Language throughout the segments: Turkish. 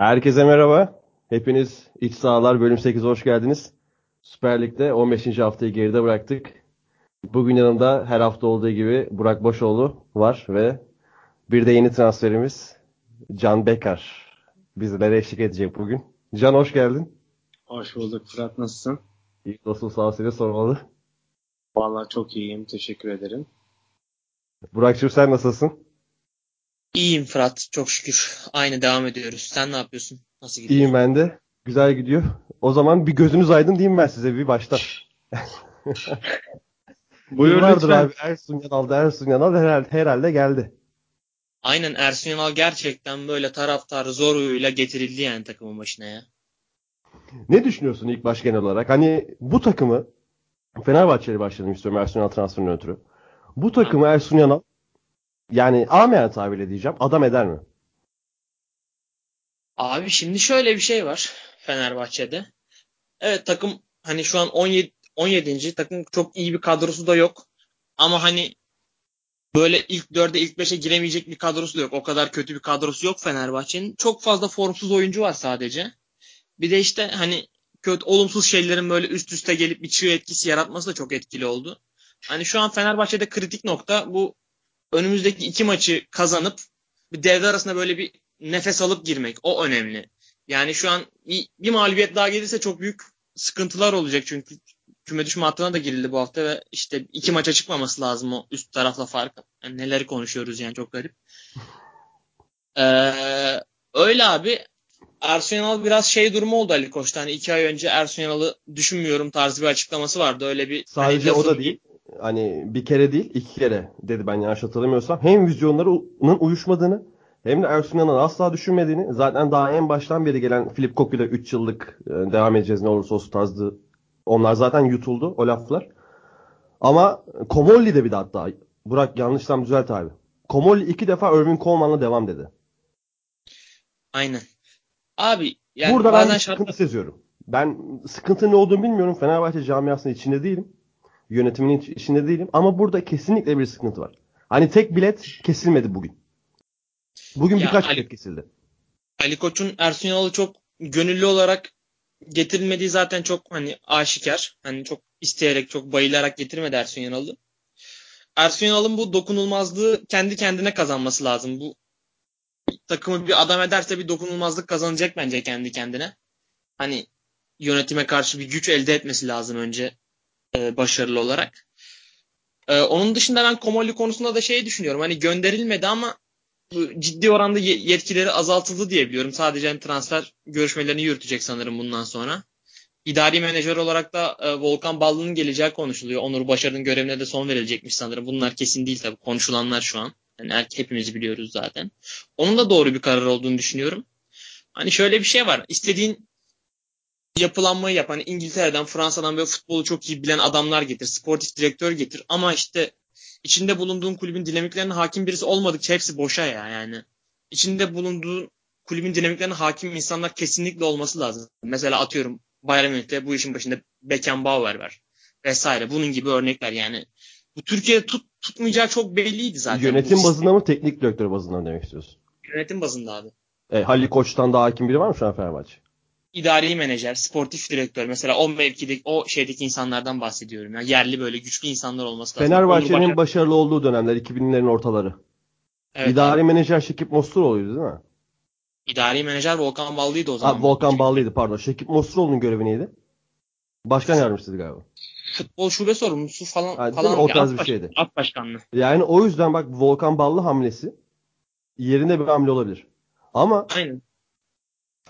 Herkese merhaba. Hepiniz İç Sahalar bölüm 8 hoş geldiniz. Süper Lig'de 15. haftayı geride bıraktık. Bugün yanımda her hafta olduğu gibi Burak Boşoğlu var ve bir de yeni transferimiz Can Bekar bizlere eşlik edecek bugün. Can hoş geldin. Hoş bulduk Fırat nasılsın? İyi dostum sağ seni sormalı. Vallahi çok iyiyim teşekkür ederim. Burak'cığım sen nasılsın? İyiyim Fırat çok şükür. Aynı devam ediyoruz. Sen ne yapıyorsun? Nasıl gidiyor? İyiyim ben de. Güzel gidiyor. O zaman bir gözünüz aydın diyeyim ben size bir başta. Buyur Yıllardır lütfen. abi Ersun Yanal da Ersun Yanal herhalde, herhalde geldi. Aynen Ersun Yanal gerçekten böyle taraftarı zoruyla getirildi yani takımın başına ya. Ne düşünüyorsun ilk baş genel olarak? Hani bu takımı Fenerbahçe'yle başladım istiyorum Ersun Yanal transferinden ötürü. Bu takımı Ersun Yanal yani ameyen tabirle diyeceğim adam eder mi? Abi şimdi şöyle bir şey var Fenerbahçe'de. Evet takım hani şu an 17 17. takım çok iyi bir kadrosu da yok. Ama hani böyle ilk 4'e ilk 5'e giremeyecek bir kadrosu da yok. O kadar kötü bir kadrosu yok Fenerbahçe'nin. Çok fazla formsuz oyuncu var sadece. Bir de işte hani kötü olumsuz şeylerin böyle üst üste gelip bir çığ etkisi yaratması da çok etkili oldu. Hani şu an Fenerbahçe'de kritik nokta bu önümüzdeki iki maçı kazanıp bir devre arasında böyle bir nefes alıp girmek. O önemli. Yani şu an bir, bir mağlubiyet daha gelirse çok büyük sıkıntılar olacak çünkü küme düşme hattına da girildi bu hafta ve işte iki maça çıkmaması lazım o üst tarafla farkı. Yani neleri konuşuyoruz yani çok garip. Ee, öyle abi. Ersun Yanal biraz şey durumu oldu Ali Koç'ta. Hani iki ay önce Ersun Yanal'ı düşünmüyorum tarzı bir açıklaması vardı. Öyle bir Sadece hani o da değil. Hani bir kere değil iki kere dedi ben yanlış hatırlamıyorsam. Hem vizyonlarının uyuşmadığını hem de Ersun Yanal'ı asla düşünmediğini zaten daha en baştan beri gelen Filip Koku'yla 3 yıllık e, devam edeceğiz ne olursa olsun tarzı onlar zaten yutuldu o laflar. Ama Komolli de bir de hatta Burak yanlışsam düzelt abi. Komolli iki defa Irving Coleman'la devam dedi. Aynen. Abi yani Burada ben bazen bir şart sıkıntı seziyorum. Ben sıkıntı ne olduğunu bilmiyorum. Fenerbahçe camiasının içinde değilim. Yönetiminin iç- içinde değilim. Ama burada kesinlikle bir sıkıntı var. Hani tek bilet kesilmedi bugün. Bugün Ya birkaç Ali- bilet kesildi. Ali Koç'un Ersun Yanal'ı çok gönüllü olarak getirilmediği zaten çok hani aşikar. Hani çok isteyerek, çok bayılarak getirmedi Ersun Yanal'ı. Ersun Yanal'ın bu dokunulmazlığı kendi kendine kazanması lazım. Bu takımı bir adam ederse bir dokunulmazlık kazanacak bence kendi kendine. Hani yönetime karşı bir güç elde etmesi lazım önce e, başarılı olarak. E, onun dışında ben Komolli konusunda da şey düşünüyorum. Hani gönderilmedi ama ciddi oranda ye- yetkileri azaltıldı diye biliyorum. Sadece hani transfer görüşmelerini yürütecek sanırım bundan sonra. İdari menajer olarak da e, Volkan Ballı'nın geleceği konuşuluyor. Onur Başarı'nın görevine de son verilecekmiş sanırım. Bunlar kesin değil tabii. Konuşulanlar şu an. Yani hepimiz biliyoruz zaten. Onun da doğru bir karar olduğunu düşünüyorum. Hani şöyle bir şey var. İstediğin yapılanmayı yap. Hani İngiltere'den, Fransa'dan böyle futbolu çok iyi bilen adamlar getir. Sportif direktör getir. Ama işte içinde bulunduğun kulübün dinamiklerine hakim birisi olmadıkça hepsi boşa ya yani. İçinde bulunduğun kulübün dinamiklerine hakim insanlar kesinlikle olması lazım. Mesela atıyorum Bayern Münih'te bu işin başında Beckenbauer var vesaire. Bunun gibi örnekler yani. Bu Türkiye'de tut, tutmayacağı çok belliydi zaten. Yönetim bazında mı teknik direktör bazında mı demek istiyorsun? Yönetim bazında abi. E, Halil Koç'tan daha hakim biri var mı şu an Fenerbahçe? İdari menajer, sportif direktör mesela o mevkideki o şeydeki insanlardan bahsediyorum. ya yerli böyle güçlü insanlar olması lazım. Fenerbahçe'nin Başar- başarılı olduğu dönemler 2000'lerin ortaları. Evet, İdari menajer Şekip Mosturoğlu'ydu değil mi? İdari menajer Volkan Ballı'ydı o zaman. Ha, Volkan Ballı'ydı pardon. Şekip Mosturoğlu'nun görevi neydi? Başkan yardımcısıydı galiba. Futbol şube sorumlusu falan. Değil falan? O tarz bir baş- şeydi. Alt başkanlığı. Yani o yüzden bak Volkan Ballı hamlesi yerinde bir hamle olabilir. Ama Aynen.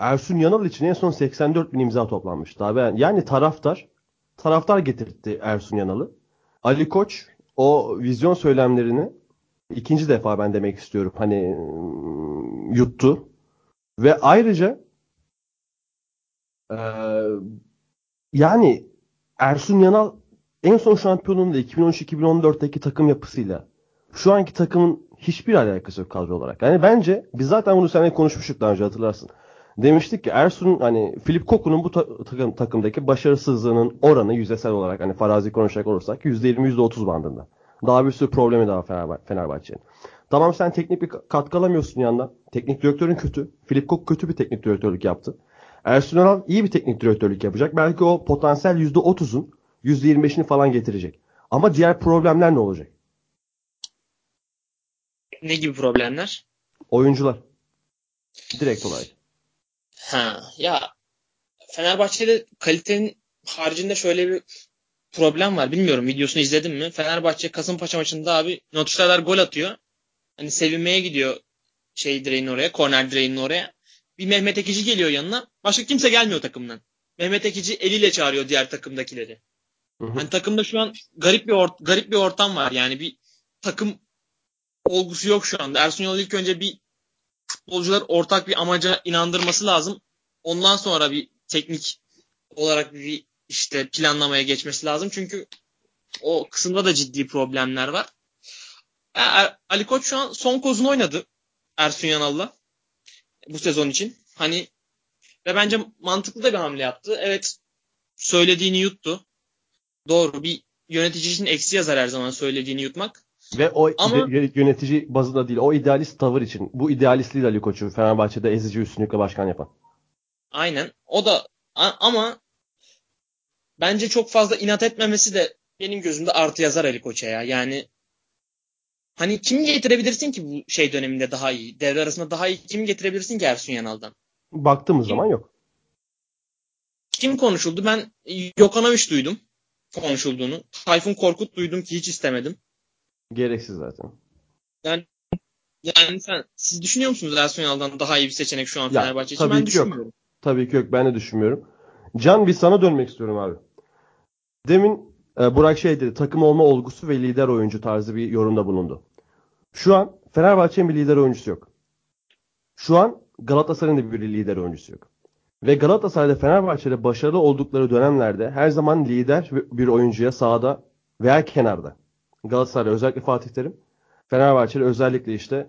Ersun Yanal için en son 84 bin imza toplanmıştı abi. Yani taraftar taraftar getirtti Ersun Yanal'ı. Ali Koç o vizyon söylemlerini ikinci defa ben demek istiyorum. Hani ım, yuttu. Ve ayrıca eee, yani Ersun Yanal en son şampiyonluğunda 2013-2014'teki takım yapısıyla şu anki takımın hiçbir alakası yok kadro olarak. Yani bence biz zaten bunu seninle konuşmuştuk daha önce hatırlarsın. Demiştik ki Ersun hani Filip Koku'nun bu ta- takım, takımdaki başarısızlığının oranı yüzdesel olarak hani farazi konuşacak olursak %20 %30 bandında. Daha bir sürü problemi daha Fenerbah- Fenerbahçe'nin. Tamam sen teknik bir katkı alamıyorsun yandan. Teknik direktörün kötü. Filip Kok kötü bir teknik direktörlük yaptı. Ersun Yanal iyi bir teknik direktörlük yapacak. Belki o potansiyel %30'un %25'ini falan getirecek. Ama diğer problemler ne olacak? Ne gibi problemler? Oyuncular. Direkt olarak. Ha ya Fenerbahçe'de kalitenin haricinde şöyle bir problem var. Bilmiyorum videosunu izledin mi? Fenerbahçe Kasımpaşa maçında abi Notçtalar gol atıyor. Hani sevinmeye gidiyor şey direğin oraya, korner direğinin oraya. Bir Mehmet Ekici geliyor yanına. Başka kimse gelmiyor takımdan. Mehmet Ekici eliyle çağırıyor diğer takımdakileri. Hı hı. Hani takımda şu an garip bir or- garip bir ortam var. Yani bir takım olgusu yok şu anda. Ersun Yanal ilk önce bir futbolcular ortak bir amaca inandırması lazım. Ondan sonra bir teknik olarak bir işte planlamaya geçmesi lazım. Çünkü o kısımda da ciddi problemler var. Er- Ali Koç şu an son kozunu oynadı Ersun Yanal'la bu sezon için. Hani ve bence mantıklı da bir hamle yaptı. Evet söylediğini yuttu. Doğru bir yönetici için eksi yazar her zaman söylediğini yutmak. Ve o Ama- yönetici bazında değil. O idealist tavır için. Bu idealistliği de Ali Koç'u Fenerbahçe'de ezici üstünlükle başkan yapan. Aynen. O da ama bence çok fazla inat etmemesi de benim gözümde artı yazar Ali Koç'a ya. Yani hani kim getirebilirsin ki bu şey döneminde daha iyi? Devre arasında daha iyi kim getirebilirsin ki Ersun Yanal'dan? Baktığımız Kim? zaman yok. Kim konuşuldu? Ben Jokanovic duydum konuşulduğunu. Tayfun Korkut duydum ki hiç istemedim. Gereksiz zaten. Yani sen siz düşünüyor musunuz Ersun daha iyi bir seçenek şu an Ya, Fenerbahçe için? tabii Ben ki yok. düşünmüyorum. Tabii ki yok. Ben de düşünmüyorum. Can bir sana dönmek istiyorum abi. Demin e, Burak şey dedi. Takım olma olgusu ve lider oyuncu tarzı bir yorumda bulundu. Şu an Fenerbahçe'nin bir lider oyuncusu yok. Şu an Galatasaray'ın da bir lider oyuncusu yok. Ve Galatasaray'da Fenerbahçe'de başarılı oldukları dönemlerde her zaman lider bir oyuncuya sahada veya kenarda. Galatasaray özellikle Fatih Terim. Fenerbahçe'de özellikle işte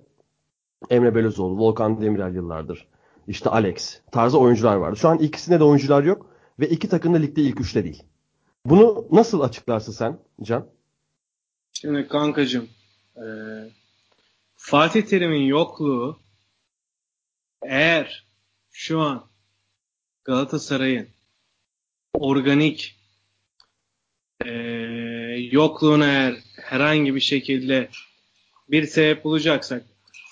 Emre Belözoğlu, Volkan Demirel yıllardır. İşte Alex tarzı oyuncular vardı. Şu an ikisinde de oyuncular yok ve iki takım da ligde ilk üçte değil. Bunu nasıl açıklarsın sen Can? Şimdi kankacığım e, Fatih Terim'in yokluğu eğer şu an Galatasaray'ın organik e, yokluğuna eğer herhangi bir şekilde bir sebep bulacaksak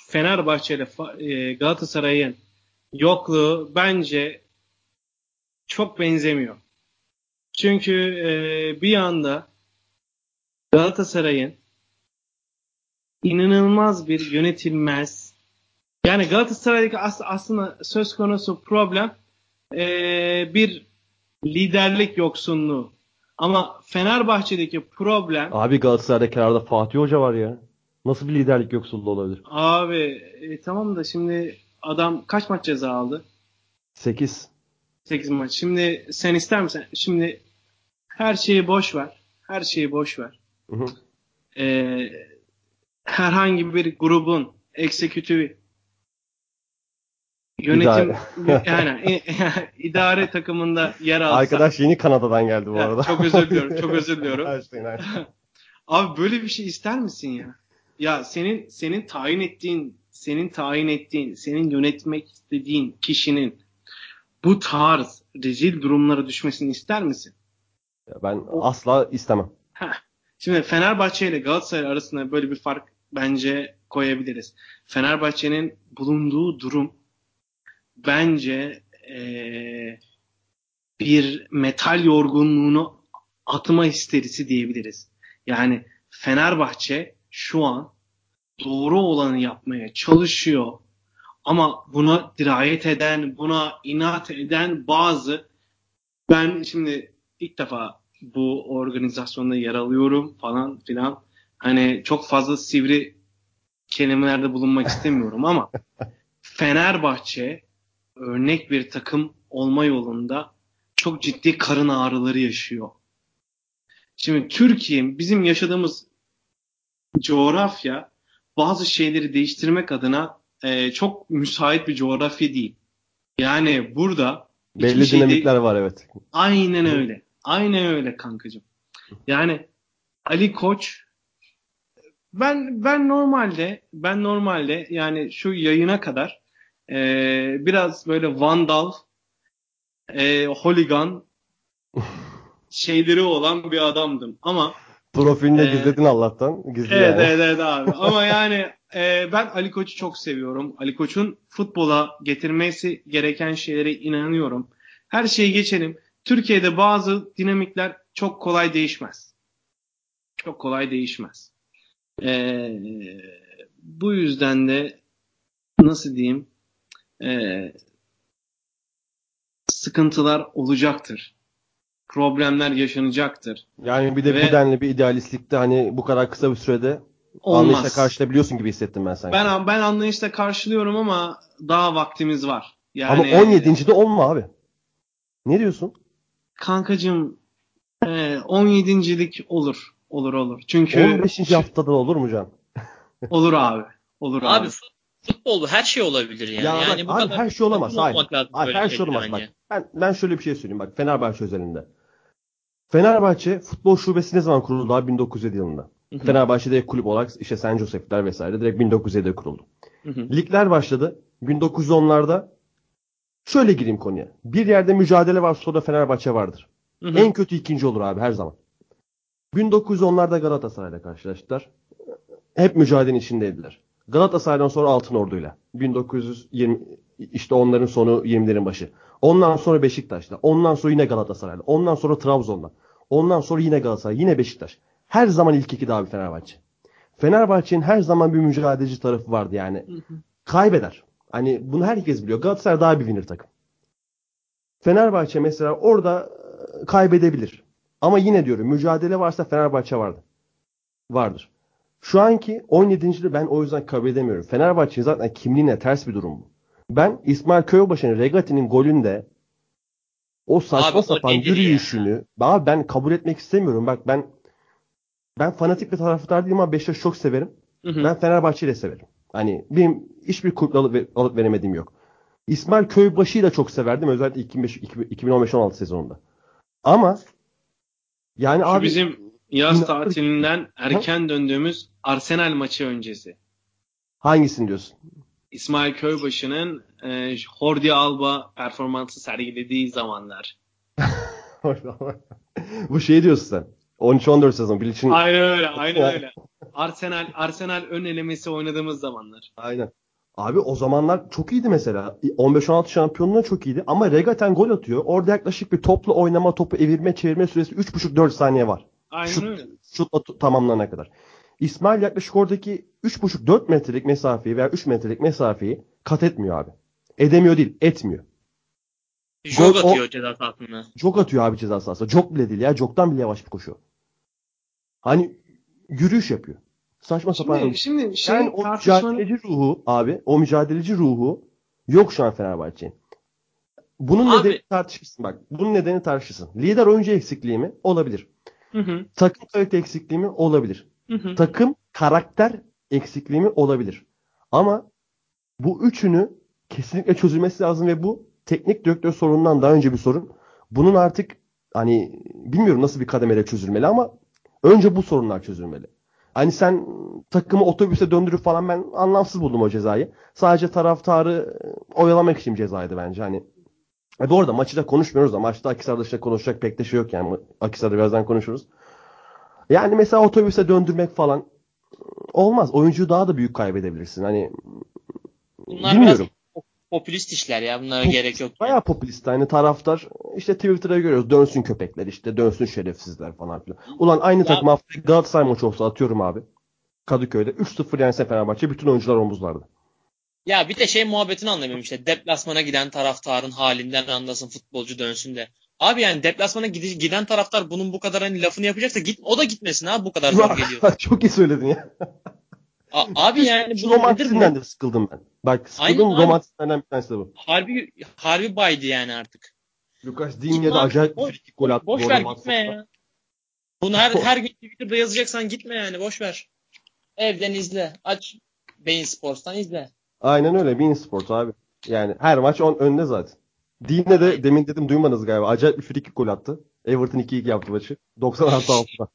Fenerbahçe ile e, Galatasaray'ın yokluğu bence çok benzemiyor. Çünkü e, bir yanda Galatasaray'ın inanılmaz bir yönetilmez. Yani Galatasaray'daki as- aslında söz konusu problem eee, bir liderlik yoksunluğu. Ama Fenerbahçe'deki problem Abi Galatasaray'da kenarda Fatih Hoca var ya. Nasıl bir liderlik yoksulluğu olabilir? abi e, tamam da şimdi adam kaç maç ceza aldı? 8. 8 maç. Şimdi sen ister misin? Şimdi her şeyi boş ver. Her şeyi boş ver. Hı hı. Ee, herhangi bir grubun eksekütifi yönetim yani idare takımında yer alsa Arkadaş yeni Kanada'dan geldi bu arada. çok özür diliyorum, çok özür diliyorum. Einstein, Einstein. abi böyle bir şey ister misin ya? Ya senin senin tayin ettiğin, senin tayin ettiğin, senin yönetmek istediğin kişinin bu tarz rezil durumlara düşmesini ister misin? Ben asla istemem. Şimdi Fenerbahçe ile Galatasaray arasında böyle bir fark bence koyabiliriz. Fenerbahçe'nin bulunduğu durum bence eee, bir metal yorgunluğunu atma histerisi diyebiliriz. Yani Fenerbahçe şu an doğru olanı yapmaya çalışıyor ama buna dirayet eden, buna inat eden bazı ben şimdi ilk defa bu organizasyonda yer alıyorum falan filan. Hani çok fazla sivri kelimelerde bulunmak istemiyorum ama Fenerbahçe örnek bir takım olma yolunda çok ciddi karın ağrıları yaşıyor. Şimdi Türkiye bizim yaşadığımız coğrafya bazı şeyleri değiştirmek adına e, çok müsait bir coğrafya değil. Yani burada Belli şey dinamikler var evet. Aynen öyle. Aynen öyle kankacığım. Yani Ali Koç Ben ben normalde ben normalde yani şu yayına kadar e, biraz böyle vandal, e, holigan şeyleri olan bir adamdım. Ama Profilinde Ee, gizledin Allah'tan. Gizli evet, yani. evet evet abi. Ama yani e, ben Ali Koç'u çok seviyorum. Ali Koç'un futbola getirmesi gereken şeylere inanıyorum. Her şeyi geçelim. Türkiye'de bazı dinamikler çok kolay değişmez. Çok kolay değişmez. E, bu yüzden de nasıl diyeyim e, sıkıntılar olacaktır. Problemler yaşanacaktır. Yani bir de Ve- bu denli bir idealistlikte hani bu kadar kısa bir sürede Olmaz. anlayışla karşılayabiliyorsun gibi hissettim ben sanki. Ben ben anlayışla karşılıyorum ama daha vaktimiz var. Yani Ama 17. de olma abi. Ne diyorsun? kankacım e, 17.lik olur. Olur olur. Çünkü 15. haftada olur mu Can? olur abi. Olur abi. Abi futbol her şey olabilir yani. Ya yani bak, abi her şey olamaz. Hayır. Hayır, her şey olamaz. Bak, ben, ben şöyle bir şey söyleyeyim bak Fenerbahçe özelinde. Fenerbahçe futbol şubesi ne zaman kuruldu abi 1907 yılında. Hı hı. Fenerbahçe'de kulüp olarak işte San Jose'ler vesaire direkt 1907'de kuruldu. Hı hı. Ligler başladı. 1910'larda şöyle gireyim konuya. Bir yerde mücadele var sonra Fenerbahçe vardır. Hı hı. En kötü ikinci olur abi her zaman. 1910'larda Galatasaray'la karşılaştılar. Hep mücadelenin içindeydiler. Galatasaray'dan sonra Altın Ordu'yla. 1920 işte onların sonu 20'lerin başı. Ondan sonra Beşiktaş'la. Ondan sonra yine Galatasaray'la. Ondan sonra Trabzon'la. Ondan sonra yine Galatasaray, yine Beşiktaş. Her zaman ilk iki abi Fenerbahçe. Fenerbahçe'nin her zaman bir mücadeleci tarafı vardı yani. Hı hı. Kaybeder. Hani bunu herkes biliyor. Galatasaray daha bir winner takım. Fenerbahçe mesela orada e, kaybedebilir. Ama yine diyorum mücadele varsa Fenerbahçe vardı. Vardır. Şu anki 17. ben o yüzden kabul edemiyorum. Fenerbahçe'nin zaten kimliğine ters bir durum bu. Ben İsmail Köybaşı'nın Regati'nin golünde o saçma Abi o sapan nedir yürüyüşünü abi ben kabul etmek istemiyorum. Bak ben ben fanatik bir taraftar değilim ama Beşiktaş'ı çok severim. Hı hı. Ben Fenerbahçe'yi de severim. Hani benim hiçbir kulüple alıp, alıp veremediğim yok. İsmail Köybaşı'yı da çok severdim. Özellikle 2015-16 sezonunda. Ama yani Şu abi bizim yaz tatilinden erken döndüğümüz Arsenal maçı öncesi. hangisini diyorsun? İsmail Köybaşı'nın e, Jordi Alba performansı sergilediği zamanlar. Bu şey diyorsun sen. 13-14 sezon. Bilic'in Aynen öyle, aynen öyle. Arsenal Arsenal ön elemesi oynadığımız zamanlar. Aynen. Abi o zamanlar çok iyiydi mesela. 15-16 şampiyonluğu çok iyiydi. Ama Regaten gol atıyor. Orada yaklaşık bir toplu oynama, topu evirme, çevirme süresi 3,5-4 saniye var. Aynen Şut, öyle. şutla tamamlanana kadar. İsmail yaklaşık oradaki 3,5-4 metrelik mesafeyi veya 3 metrelik mesafeyi kat etmiyor abi. Edemiyor değil, etmiyor. Jog Gol- o- atıyor ceza sahasında. Jog atıyor abi ceza sahasında. Jog bile değil ya. Jog'dan bile yavaş bir koşu. Hani yürüyüş yapıyor. Saçma sapan. Şimdi, şimdi şey yani o tartışmanın mücadeleci ruhu abi, o mücadeleci ruhu yok şu an Fenerbahçe'nin. Bunun Abi- nedeni tartışılsın bak. Bunun nedeni tartışılsın. Lider oyuncu eksikliği mi? Olabilir. Hı hı, Takım kalite eksikliği mi? Olabilir. hı hı. Takım karakter eksikliği mi? Olabilir. Ama bu üçünü kesinlikle çözülmesi lazım ve bu teknik direktör sorunundan daha önce bir sorun. Bunun artık hani bilmiyorum nasıl bir kademede çözülmeli ama önce bu sorunlar çözülmeli. Hani sen takımı otobüse döndürüp falan ben anlamsız buldum o cezayı. Sadece taraftarı oyalamak için cezaydı bence. Hani e bu arada maçı da konuşmuyoruz da maçta Akisar dışında konuşacak pek de şey yok yani. Akisar'da birazdan konuşuruz. Yani mesela otobüse döndürmek falan e, olmaz. Oyuncuyu daha da büyük kaybedebilirsin. Hani Bunlar bilmiyorum. biraz popülist işler ya. Bunlara Popülist, gerek yok. Bayağı popülist. Hani taraftar işte Twitter'da görüyoruz. Dönsün köpekler işte. Dönsün şerefsizler falan filan. Ulan aynı takım haftaya Galatasaray maçı olsa atıyorum abi. Kadıköy'de 3-0 yense Fenerbahçe bütün oyuncular omuzlarda. Ya bir de şey muhabbetini anlamıyorum işte. Deplasmana giden taraftarın halinden anlasın futbolcu dönsün de. Abi yani deplasmana giden taraftar bunun bu kadar hani lafını yapacaksa git o da gitmesin abi bu kadar zor geliyor. Çok iyi söyledin ya. A- abi yani Şu bu bu? de sıkıldım ben. Bak sıkıldım abi. romantizmden bir tanesi de bu. Harbi harbi baydı yani artık. Lucas Digne de Boş- acayip bir boş- frikik gol attı. Boş ver gitme ya. Bunu her her gün Twitter'da yazacaksan gitme yani boş ver. Evden izle. Aç Beyin Sports'tan izle. Aynen öyle. Bein Sport abi. Yani her maç on, önde zaten. Digne de demin dedim duymadınız galiba. Acayip bir frikik gol attı. Everton 2-2 yaptı maçı. 96 6'da.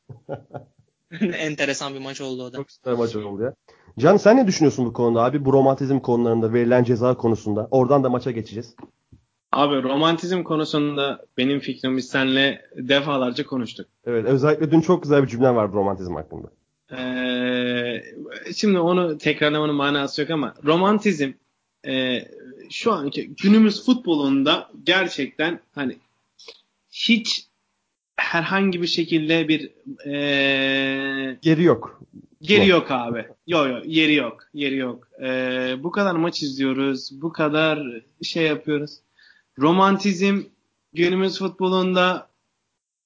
Enteresan bir maç oldu o da. Çok süper maç oldu ya. Can sen ne düşünüyorsun bu konuda abi? Bu romantizm konularında, verilen ceza konusunda. Oradan da maça geçeceğiz. Abi romantizm konusunda benim fikrim biz seninle defalarca konuştuk. Evet özellikle dün çok güzel bir cümle vardı romantizm hakkında. Ee, şimdi onu tekrarlamanın manası yok ama romantizm e, şu anki günümüz futbolunda gerçekten hani hiç herhangi bir şekilde bir e, Geri yok. Geri yok abi. Yok yok yeri yok. Yeri yok. Ee, bu kadar maç izliyoruz. Bu kadar şey yapıyoruz. Romantizm günümüz futbolunda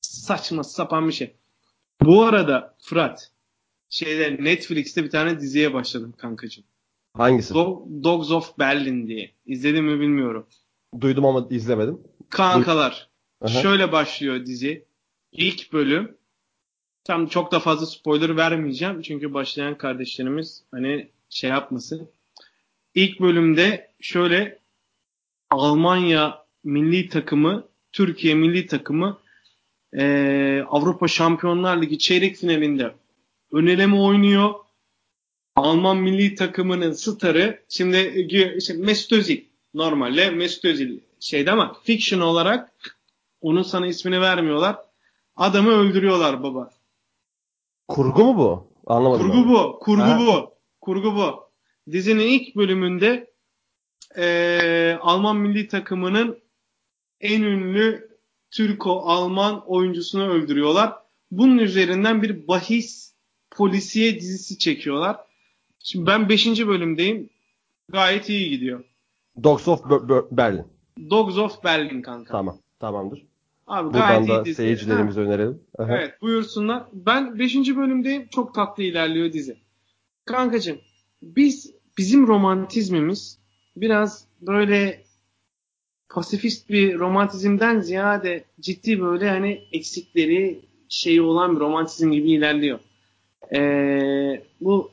saçma sapan bir şey. Bu arada Fırat şeyde Netflix'te bir tane diziye başladım kankacığım. Hangisi? Do- Dogs of Berlin diye. İzledim mi bilmiyorum. Duydum ama izlemedim. Kankalar. Aha. Şöyle başlıyor dizi. İlk bölüm tam çok da fazla spoiler vermeyeceğim. Çünkü başlayan kardeşlerimiz hani şey yapmasın. İlk bölümde şöyle Almanya milli takımı, Türkiye milli takımı eee, Avrupa Şampiyonlar Ligi çeyrek finalinde öneleme oynuyor. Alman milli takımının starı şimdi işte Mesut Özil normalde Mesut Özil şeyde ama fiction olarak onun sana ismini vermiyorlar. Adamı öldürüyorlar baba. Kurgu mu bu? Anlamadım. Kurgu bu. Kurgu Ha. bu. Kurgu bu. Dizinin ilk bölümünde eee, Alman milli takımının en ünlü Türko-Alman oyuncusunu öldürüyorlar. Bunun üzerinden bir bahis polisiye dizisi çekiyorlar. Şimdi ben 5. bölümdeyim. Gayet iyi gidiyor. Dogs of Ber- Ber- Berlin. Dogs of Berlin kanka. Tamam. Tamamdır. Abi Buradan gayet iyi da dizi. seyircilerimize önerelim. Aha. Evet buyursunlar. Ben 5. bölümdeyim. Çok tatlı ilerliyor dizi. Kankacığım biz bizim romantizmimiz biraz böyle pasifist bir romantizmden ziyade ciddi böyle hani eksikleri şeyi olan bir romantizm gibi ilerliyor. Ee, bu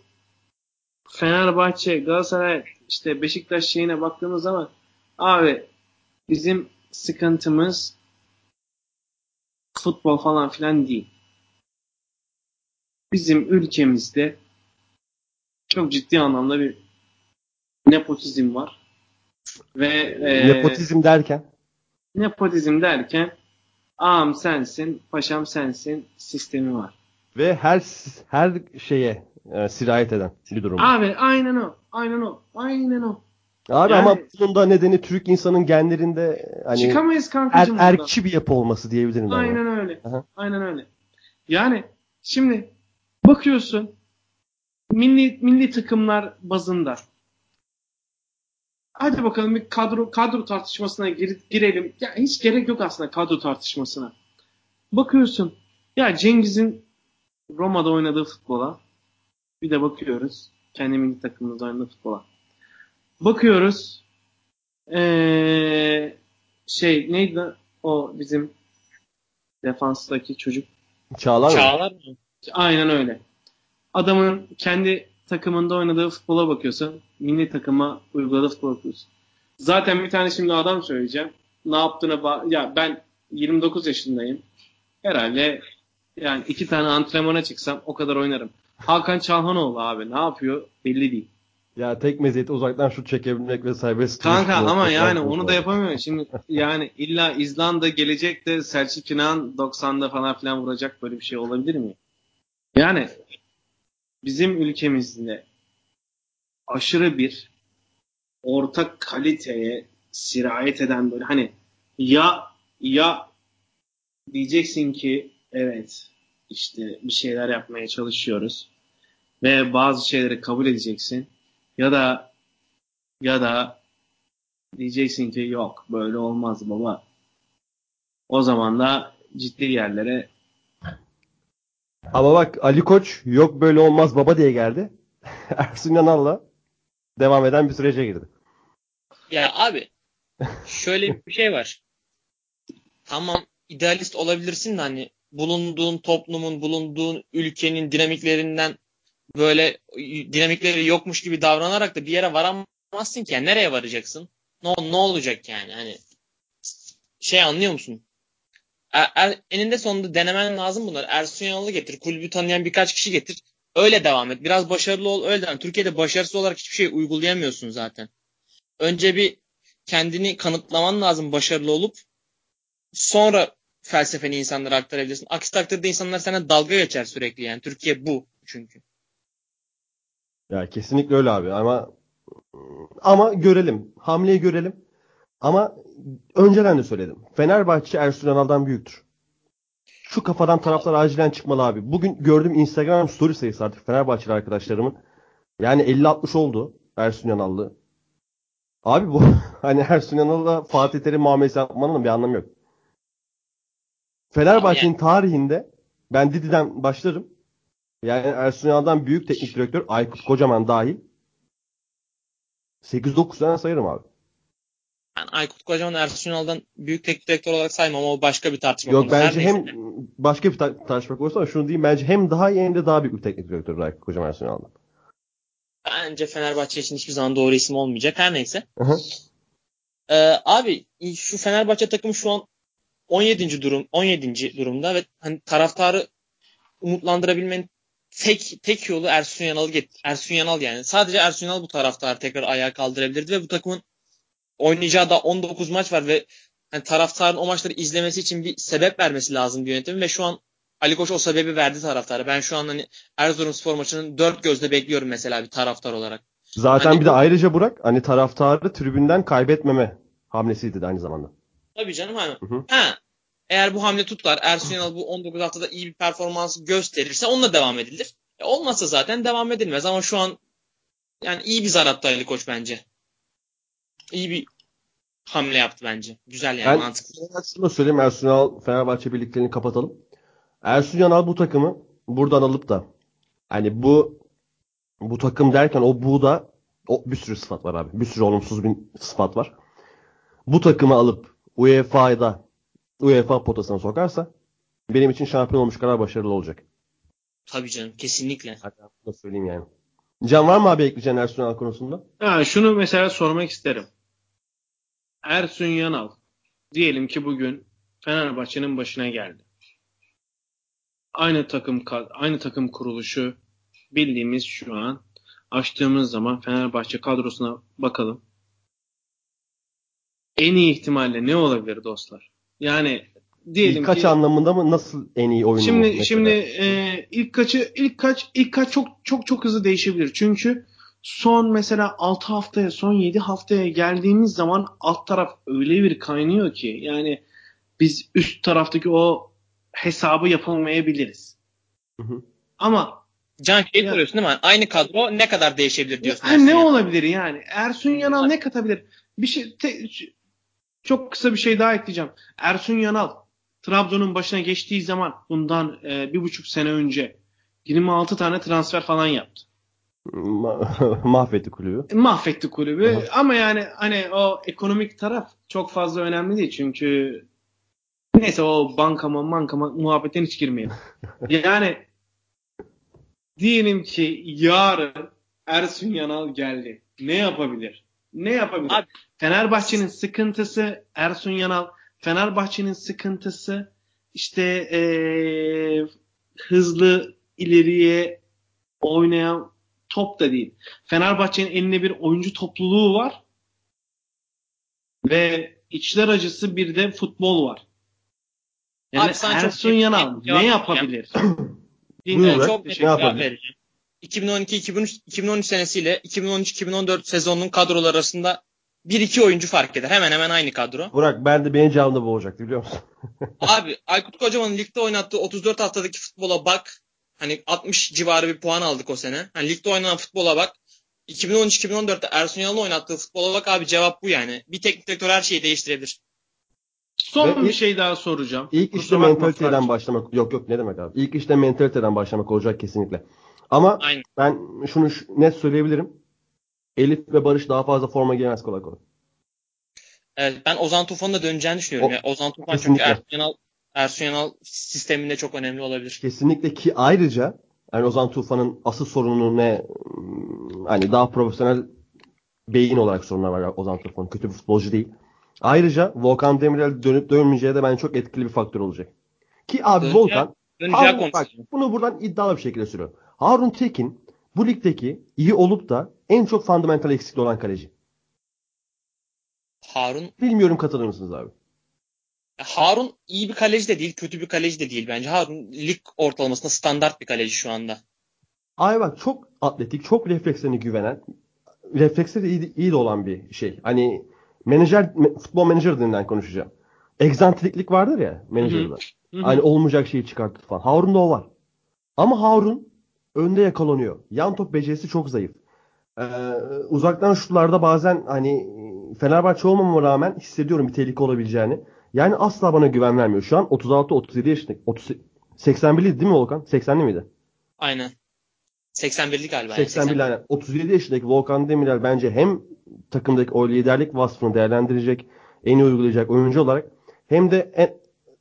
Fenerbahçe, Galatasaray, işte Beşiktaş şeyine baktığımız zaman abi bizim sıkıntımız futbol falan filan değil. Bizim ülkemizde çok ciddi anlamda bir nepotizm var. Ve e, Nepotizm derken nepotizm derken ağam sensin, paşam sensin sistemi var. Ve her her şeye e, sirayet eden bir durum. Abi aynen o. Aynen o. Aynen o. Abi yani- ama bunun da nedeni Türk insanın genlerinde e, hani Çıkamayız er, erkçi bir yapı olması diyebilirim. Aynen ya. öyle. Aha. Aynen öyle. Yani şimdi bakıyorsun milli milli takımlar bazında hadi bakalım bir kadro kadro tartışmasına gir- girelim. Ya hiç gerek yok aslında kadro tartışmasına. Bakıyorsun ya Cengiz'in Roma'da oynadığı futbola bir de bakıyoruz kendi milli takımımızda oynadığı futbola. Bakıyoruz ee, şey neydi o bizim defanstaki çocuk. Çağlar mı? Çağlar mı? Aynen öyle. Adamın kendi takımında oynadığı futbola bakıyorsun. Milli takıma uyguladığı futbola bakıyorsun. Zaten bir tane şimdi adam söyleyeceğim. Ne yaptığına ba- ya ben 29 yaşındayım. Herhalde yani iki tane antrenmana çıksam o kadar oynarım. Hakan Çalhanoğlu abi ne yapıyor belli değil. Ya tek meziyeti uzaktan şut çekebilmek ve serbest Kanka ama yani onu da yapamıyor. Şimdi yani illa İzlanda gelecek de Selçuk İnan 90'da falan filan vuracak böyle bir şey olabilir mi? Yani bizim ülkemizde aşırı bir orta kaliteye sirayet eden böyle hani ya ya diyeceksin ki evet işte bir şeyler yapmaya çalışıyoruz ve bazı şeyleri kabul edeceksin ya da ya da diyeceksin ki yok böyle olmaz baba. O zaman da ciddi yerlere Ama bak Ali Koç yok böyle olmaz baba diye geldi. Ersun Yanal'la devam eden bir sürece girdi. Ya abi şöyle bir şey var. Tamam idealist olabilirsin de hani bulunduğun toplumun, bulunduğun ülkenin dinamiklerinden böyle dinamikleri yokmuş gibi davranarak da bir yere varamazsın ki. Yani nereye varacaksın? Ne, ne olacak yani? Hani şey anlıyor musun? Er, er, eninde sonunda denemen lazım bunları. Ersun Yanal'ı getir. Kulübü tanıyan birkaç kişi getir. Öyle devam et. Biraz başarılı ol. Öyle devam. Türkiye'de başarısız olarak hiçbir şey uygulayamıyorsun zaten. Önce bir kendini kanıtlaman lazım başarılı olup sonra felsefeni insanlara aktarabilirsin. Aksi takdirde insanlar sana dalga geçer sürekli yani. Türkiye bu çünkü. Ya kesinlikle öyle abi ama ama görelim. Hamleyi görelim. Ama önceden de söyledim. Fenerbahçe Ersun Yanal'dan büyüktür. Şu kafadan taraftar acilen çıkmalı abi. Bugün gördüğüm Instagram story sayısı artık Fenerbahçeli arkadaşlarımın. Yani 50-60 oldu Ersun Yanal'lı. Abi bu hani Ersun Yanal'la Fatih Terim muamelesi yapmanın bir anlamı yok. Fenerbahçe'nin Yani- tarihinde ben Didi'den başlarım. Yani Ersun Yanal'dan büyük teknik direktör Aykut Kocaman dahil 8-9 tane sayarım abi. Ben Aykut Kocaman Ersun Yanal'dan büyük teknik direktör olarak saymam ama o başka bir tartışma Yok konusu. Bence neyse hem başka bir tar- tartışma konusu ama şunu diyeyim bence hem daha iyi hem de daha büyük bir teknik direktör Aykut Kocaman Ersun Yanal'dan. Bence Fenerbahçe için hiçbir zaman doğru isim olmayacak. Her neyse. Hı hı. Ee, abi şu Fenerbahçe takımı şu an 17. durum 17. durumda ve hani taraftarı umutlandırabilmenin tek tek yolu Ersun Yanal get Ersun Yanal yani. Sadece Ersun Yanal bu taraftarı tekrar ayağa kaldırabilirdi ve bu takımın oynayacağı da 19 maç var ve hani taraftarın o maçları izlemesi için bir sebep vermesi lazım bir yönetimin ve şu an Ali Koç o sebebi verdi taraftara. Ben şu an hani Erzurumspor maçının dört gözle bekliyorum mesela bir taraftar olarak. Zaten Hani bir de ayrıca Burak hani taraftarı tribünden kaybetmeme hamlesiydi de aynı zamanda. Tabii canım hani. Hı hı. Ha, eğer bu hamle tutar, Ersun Yanal bu 19 haftada iyi bir performans gösterirse onunla devam edilir. E, olmazsa zaten devam edilmez ama şu an yani iyi bir zar attı Ali Koç bence. İyi bir hamle yaptı bence. Güzel yani Ben mantıklı. aslında söyleyeyim Ersun Yanal Fenerbahçe birliklerini kapatalım. Ersun Yanal bu takımı buradan alıp da hani bu bu takım derken o buğda o bir sürü sıfat var abi. Bir sürü olumsuz bir sıfat var. Bu takımı alıp UEFA'da UEFA potasına sokarsa benim için şampiyon olmuş kadar başarılı olacak. Tabii canım kesinlikle. Bunu da söyleyeyim yani. Can var mı abi ekleyeceğin Ersun Yanal konusunda? Ha, şunu mesela sormak isterim. Ersun Yanal diyelim ki bugün Fenerbahçe'nin başına geldi. Aynı takım aynı takım kuruluşu bildiğimiz şu an açtığımız zaman Fenerbahçe kadrosuna bakalım. En iyi ihtimalle ne olabilir dostlar? Yani diyelim İlk kaç ki anlamında mı nasıl en iyi oyunu mu Şimdi mesela? şimdi e, ilk kaçı ilk kaç ilk kaç çok çok çok hızlı değişebilir. Çünkü son mesela 6 haftaya, son 7 haftaya geldiğimiz zaman alt taraf öyle bir kaynıyor ki yani biz üst taraftaki o hesabı yapamayabiliriz. Hı hı. Ama Can şey Ya- soruyorsun değil mi? Aynı kadro ne kadar değişebilir diyorsun. Ersun ne olabilir yani? Ersun Yanal ne katabilir? Bir şey te- çok kısa bir şey daha ekleyeceğim. Ersun Yanal Trabzon'un başına geçtiği zaman bundan e, bir buçuk sene önce 26 tane transfer falan yaptı. Ma- mahvetti kulübü. Mahvetti kulübü Aha. ama yani hani o ekonomik taraf çok fazla önemli değil çünkü neyse o bankama mankama muhabbetten hiç girmeyelim. Yani diyelim ki yarın Ersun Yanal geldi. Ne yapabilir? Ne yapabilir? Abi- Fenerbahçe'nin sıkıntısı Ersun Yanal. Fenerbahçe'nin sıkıntısı işte eee, hızlı ileriye oynayan top da değil. Fenerbahçe'nin elinde bir oyuncu topluluğu var. Ve içler acısı bir de futbol var. Yani Abi Ersun Yanal ne yapabilir? Burak. çok net Ne bir cevap yapabilir? vereceğim. 2012-2013 2013 senesiyle 2013-2014 sezonunun kadroları arasında 1-2 oyuncu fark eder. Hemen hemen aynı kadro. Burak ben de da bu olacaktı biliyor musun? Abi Aykut Kocaman'ın ligde oynattığı 34 haftadaki futbola bak. Hani 60 civarı bir puan aldık o sene. Hani ligde oynanan futbola bak. 2013-2014'te Ersun Yanal'ın oynattığı futbola bak abi cevap bu yani. Bir teknik direktör her şeyi değiştirebilir. Son Ve bir ilk- şey daha soracağım. İlk Kusura işte mentaliteden başlamak. Yok yok ne demek abi. İlk işte mentaliteden başlamak olacak kesinlikle. Ama Aynen. ben şunu şu- net söyleyebilirim. Elif ve Barış daha fazla forma giyemez kolay kolay. Evet, ben Ozan Tufan'ın da döneceğini düşünüyorum. O- ya. Ozan Tufan çünkü Kesinlikle. Ersun Yanal, Ersun Yanal sisteminde çok önemli olabilir. Kesinlikle ki ayrıca yani Ozan Tufan'ın asıl sorunu ne? Hani daha profesyonel beyin olarak sorunlar var Ozan Tufan'ın. Kötü bir futbolcu değil. Ayrıca Volkan Demirel dönüp dönmeyeceği de bence çok etkili bir faktör olacak. Ki abi Döneceği- Volkan Döneceği bak, konuşuyor. bunu buradan iddialı bir şekilde söylüyorum. Harun Tekin bu ligdeki iyi olup da en çok fundamental eksikli olan kaleci. Harun Bilmiyorum katılır mısınız abi? Harun iyi bir kaleci de değil, kötü bir kaleci de değil bence. Harun lig ortalamasında standart bir kaleci şu anda. Abi bak çok atletik, çok reflekslerine güvenen, refleksleri iyi, iyi de olan bir şey. Hani menajer, me- futbol menajer dilinden konuşacağım. Egzantriklik vardır ya menajerde. Hani olmayacak şeyi çıkartır falan. Harun'da o var. Ama Harun önde yakalanıyor. Yan top becerisi çok zayıf. Ee, uzaktan şutlarda bazen hani Fenerbahçe olmama rağmen hissediyorum bir tehlike olabileceğini. Yani asla bana güven vermiyor. Şu an 36-37 yaşındaki. 30, 81'li değil mi Volkan? 80'li miydi? Aynen. 81'lik galiba. yani, 81 yani 37 yaşındaki Volkan Demirel bence hem takımdaki o liderlik vasfını değerlendirecek, en iyi uygulayacak oyuncu olarak hem de en,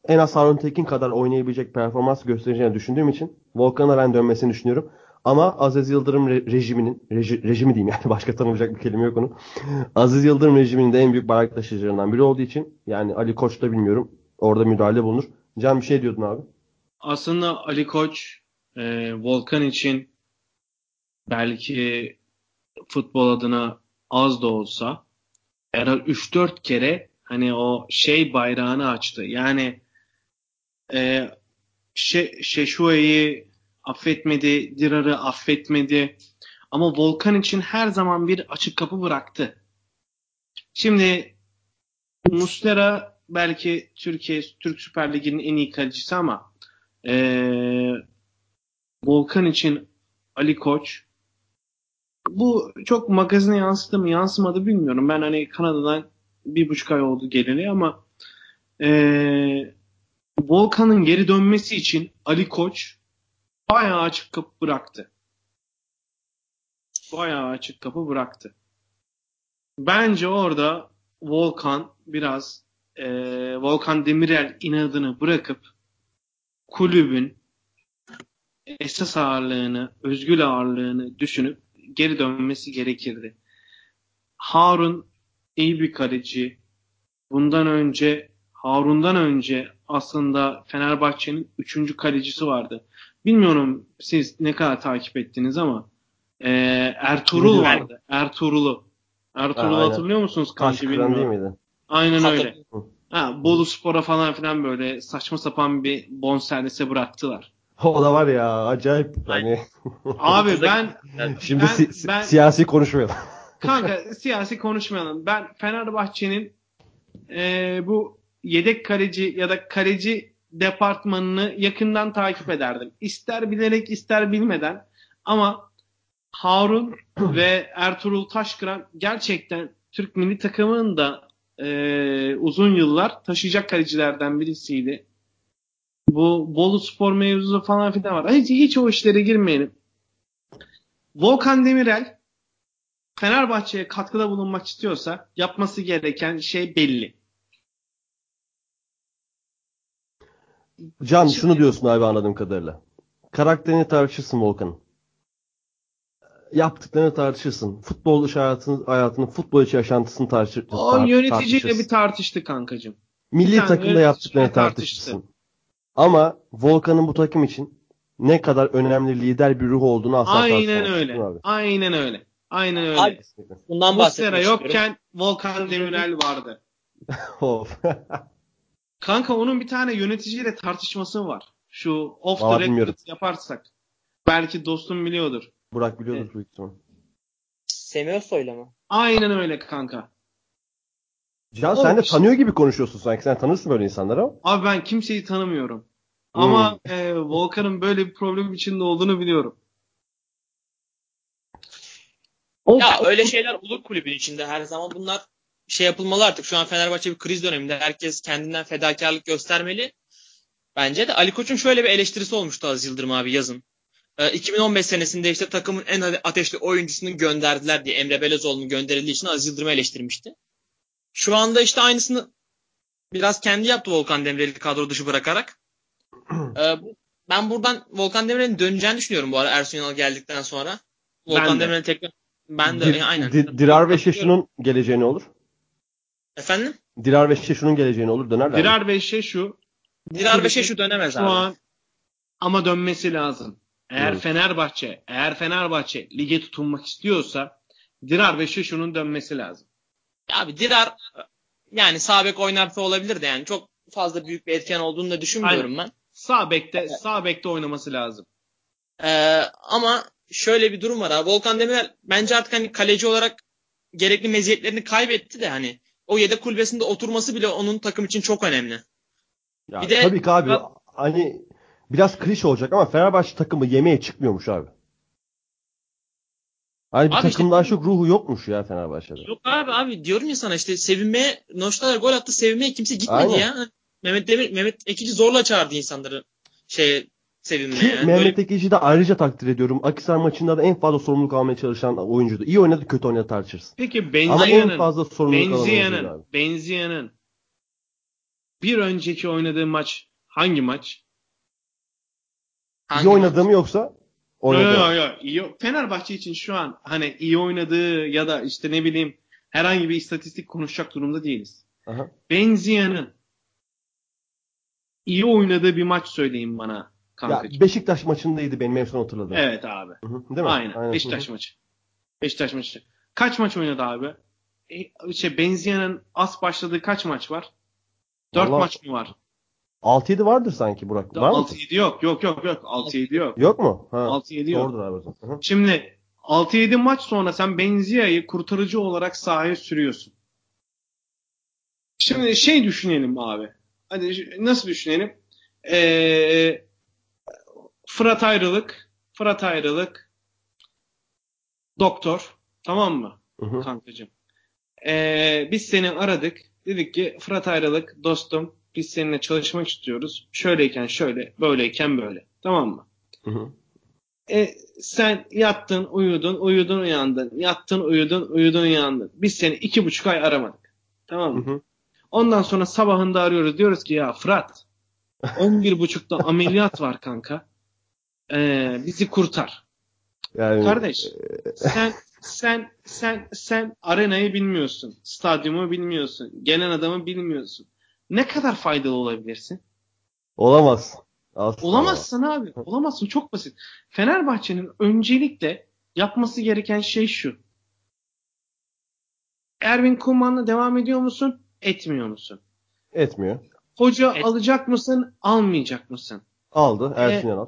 en az Harun Tekin kadar oynayabilecek performans göstereceğini düşündüğüm için Volkan'a ben dönmesini düşünüyorum. Ama Aziz Yıldırım re- rejiminin, reji- rejimi diyeyim yani başka tanımlayacak bir kelime yok onu. Aziz Yıldırım rejiminin de en büyük bayrak taşıyıcılarından biri olduğu için yani Ali Koç da bilmiyorum orada müdahale bulunur. Can bir şey diyordun abi. Aslında Ali Koç e, Volkan için belki futbol adına az da olsa herhalde 3-4 kere hani o şey bayrağını açtı. Yani e, Şe Şeşue'yi affetmedi, Dirar'ı affetmedi. Ama Volkan için her zaman bir açık kapı bıraktı. Şimdi Muslera belki Türkiye Türk Süper Ligi'nin en iyi kalecisi ama ee, Volkan için Ali Koç bu çok magazine yansıdı mı yansımadı bilmiyorum. Ben hani Kanada'dan bir buçuk ay oldu geleli ama ee, Volkan'ın geri dönmesi için Ali Koç bayağı açık kapı bıraktı. Bayağı açık kapı bıraktı. Bence orada Volkan biraz ee, Volkan Demirel inadını bırakıp kulübün esas ağırlığını, özgül ağırlığını düşünüp geri dönmesi gerekirdi. Harun iyi bir kaleci. Bundan önce Harun'dan önce aslında Fenerbahçe'nin üçüncü kalecisi vardı. Bilmiyorum siz ne kadar takip ettiniz ama e, Ertuğrul vardı. Ertuğrul'u. Ertuğrul'u Ha, hatırlıyor musunuz Taş kıran değil miydi? Aynen öyle. Hatırlıyorum. Ha, Bolu Spor'a falan filan böyle saçma sapan bir bonservise bıraktılar. O da var ya acayip hani Abi ben şimdi Ben- si- ben- siyasi konuşmayalım. kanka siyasi konuşmayalım. Ben Fenerbahçe'nin e, bu yedek kaleci ya da kaleci departmanını yakından takip ederdim. İster bilerek ister bilmeden ama Harun ve Ertuğrul Taşkıran gerçekten Türk milli takımının da e, uzun yıllar taşıyacak kalecilerden birisiydi. Bu Bolu Spor mevzusu falan filan var. Hiç, hiç o işlere girmeyelim. Volkan Demirel Fenerbahçe'ye katkıda bulunmak istiyorsa yapması gereken şey belli. Can şunu diyorsun abi anladığım kadarıyla. Karakterini tartışırsın Volkan'ın. Yaptıklarını tartışırsın. Futbol dışı hayatını, hayatını, futbol içi yaşantısını tartışır, O tar- yöneticiyle bir tartıştı kankacığım. Milli tane takımda yaptıklarını tartıştı. tartışırsın. Ama Volkan'ın bu takım için ne kadar önemli lider bir ruh olduğunu asla Aynen öyle. abi. Aynen öyle. Aynen öyle. Abi, Bundan Muslera yokken Volkan Demirel vardı. Of. Kanka onun bir tane yöneticiyle tartışması var. Şu off the Aa, record bilmiyorum. yaparsak. Belki dostum biliyordur. Burak biliyordur Evet. büyük ihtimal. Semih Özsoy'la mı? Aynen öyle kanka. Can sen de iş- tanıyor gibi konuşuyorsun sanki. Sen tanırsın böyle insanları ama. Abi ben kimseyi tanımıyorum. Hmm. Ama e, Volkan'ın böyle bir problem içinde olduğunu biliyorum. Ya öyle şeyler olur kulübün içinde her zaman. Bunlar şey yapılmalı artık. Şu an Fenerbahçe bir kriz döneminde. Herkes kendinden fedakarlık göstermeli. Bence de Ali Koç'un şöyle bir eleştirisi olmuştu Aziz Yıldırım abi yazın. Ee, 2015 senesinde işte takımın en ateşli oyuncusunu gönderdiler diye Emre Belezoğlu'nun gönderildiği için Aziz Yıldırım'ı eleştirmişti. Şu anda işte aynısını biraz kendi yaptı Volkan Demirel'i kadro dışı bırakarak. Ee, ben buradan Volkan Demirel'in döneceğini düşünüyorum bu ara Ersun Yanal geldikten sonra. Volkan Ben de. Demirel'in tekrar ben de Dir- aynen. Di- Dirar ve Şeşu'nun geleceği ne olur? Efendim? Dirar ve şunun geleceğini olur dönerler. Dirar ve şu Dirar ve şu dönemez şu abi. an ama dönmesi lazım. Eğer Evet. Fenerbahçe, eğer Fenerbahçe lige tutunmak istiyorsa Dirar ve şunun dönmesi lazım. Abi Dirar yani sağ bek oynarsa olabilir de yani çok fazla büyük bir etken olduğunu da düşünmüyorum ben. Sağ bekte, sağ bekte oynaması lazım. Ee, ama şöyle bir durum var abi. Volkan Demirel bence artık hani kaleci olarak gerekli meziyetlerini kaybetti de hani o yedek kulübesinde oturması bile onun takım için çok önemli. Ya, Bir de- tabii ki abi Ya- hani biraz klişe olacak ama Fenerbahçe takımı yemeğe çıkmıyormuş abi. Hani bir Abi işte- takımdaşlık ruhu yokmuş ya Fenerbahçe'de. Yok abi abi diyorum ya sana işte sevinmeye Noştalar gol attı sevinmeye kimse gitmedi Aynen. ya. Mehmet Demir Mehmet Ekici zorla çağırdı insanları şey sevinmeye. Ki Yani. Mehmet Ekici'yi de ayrıca takdir ediyorum. Akisar maçında da en fazla sorumluluk almaya çalışan oyuncuydu. İyi oynadı kötü oynadı tartışırız. Peki Ama en Benziya'nın fazla sorumluluk Benziya'nın. Benziya'nın bir önceki oynadığı maç hangi maç? Hangi İyi oynadı mı yoksa? Yo, Oynadı. yo, yo, iyi. Fenerbahçe için şu an hani iyi oynadığı ya da işte ne bileyim herhangi bir istatistik konuşacak durumda değiliz. Aha. Benziya'nın iyi oynadığı bir maç söyleyin bana Ya, kankacığım. Beşiktaş maçındaydı benim en son hatırladığım. evet abi. Hı hı, Değil mi? Aynen. Beşiktaş maçı. Beşiktaş maçı. Kaç maç oynadı abi? E, şey Benziya'nın as başladığı kaç maç var? 4 Vallahi- maç mı var? 6-7 vardır sanki Burak. Var mı? 6-7 yok. Yok yok yok. 6-7 yok. Yok mu? Ha. 6-7 yok. Doğrudur abi o zaman. Hı hı. Şimdi 6-7 maç sonra sen Benzia'yı kurtarıcı olarak sahaya sürüyorsun. Şimdi şey düşünelim abi. Hadi nasıl düşünelim? Ee, Fırat ayrılık. Fırat ayrılık. Doktor. Tamam mı? Hı hı. kankacığım. Ee, biz seni aradık. Dedik ki Fırat ayrılık dostum biz seninle çalışmak istiyoruz. Şöyleyken şöyle, böyleyken böyle. Tamam mı? Hı hı. E, sen yattın, uyudun, uyudun, uyandın. Yattın, uyudun, uyudun, uyandın. Biz seni iki buçuk ay aramadık. Tamam mı? Hı hı. Ondan sonra sabahında arıyoruz. Diyoruz ki ya Fırat 11 buçukta ameliyat var kanka. Ee, bizi kurtar. Yani, Kardeş sen sen sen sen arenayı bilmiyorsun. Stadyumu bilmiyorsun. Gelen adamı bilmiyorsun. Ne kadar faydalı olabilirsin? Olamaz. Asla. Olamazsın abi. Olamazsın. Çok basit. Fenerbahçe'nin öncelikle yapması gereken şey şu. Erwin Koeman'la devam ediyor musun? Etmiyor musun? Etmiyor. Hoca Et- alacak mısın? Almayacak mısın? Aldı. Ersin E, Yanal.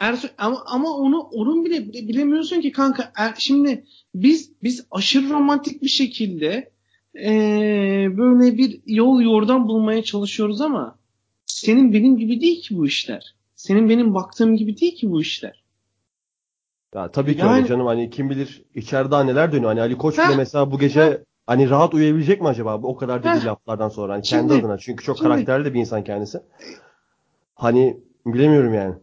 Ersun, ama ama onu onun bile bile- bilemiyorsun ki kanka. Er- şimdi biz biz aşırı romantik bir şekilde eee, böyle bir yol yordan bulmaya çalışıyoruz ama senin benim gibi değil ki bu işler. Senin benim baktığım gibi değil ki bu işler. Ya tabii ki Yani- öyle canım. Hani kim bilir içeride neler dönüyor. Hani Ali Koç Ha. bile mesela bu gece hani rahat uyuyabilecek mi acaba? O kadar dediği Ha. laflardan sonra. Hani Şimdi- kendi adına. Çünkü çok şimdi- karakterli de bir insan kendisi. Hani bilemiyorum yani.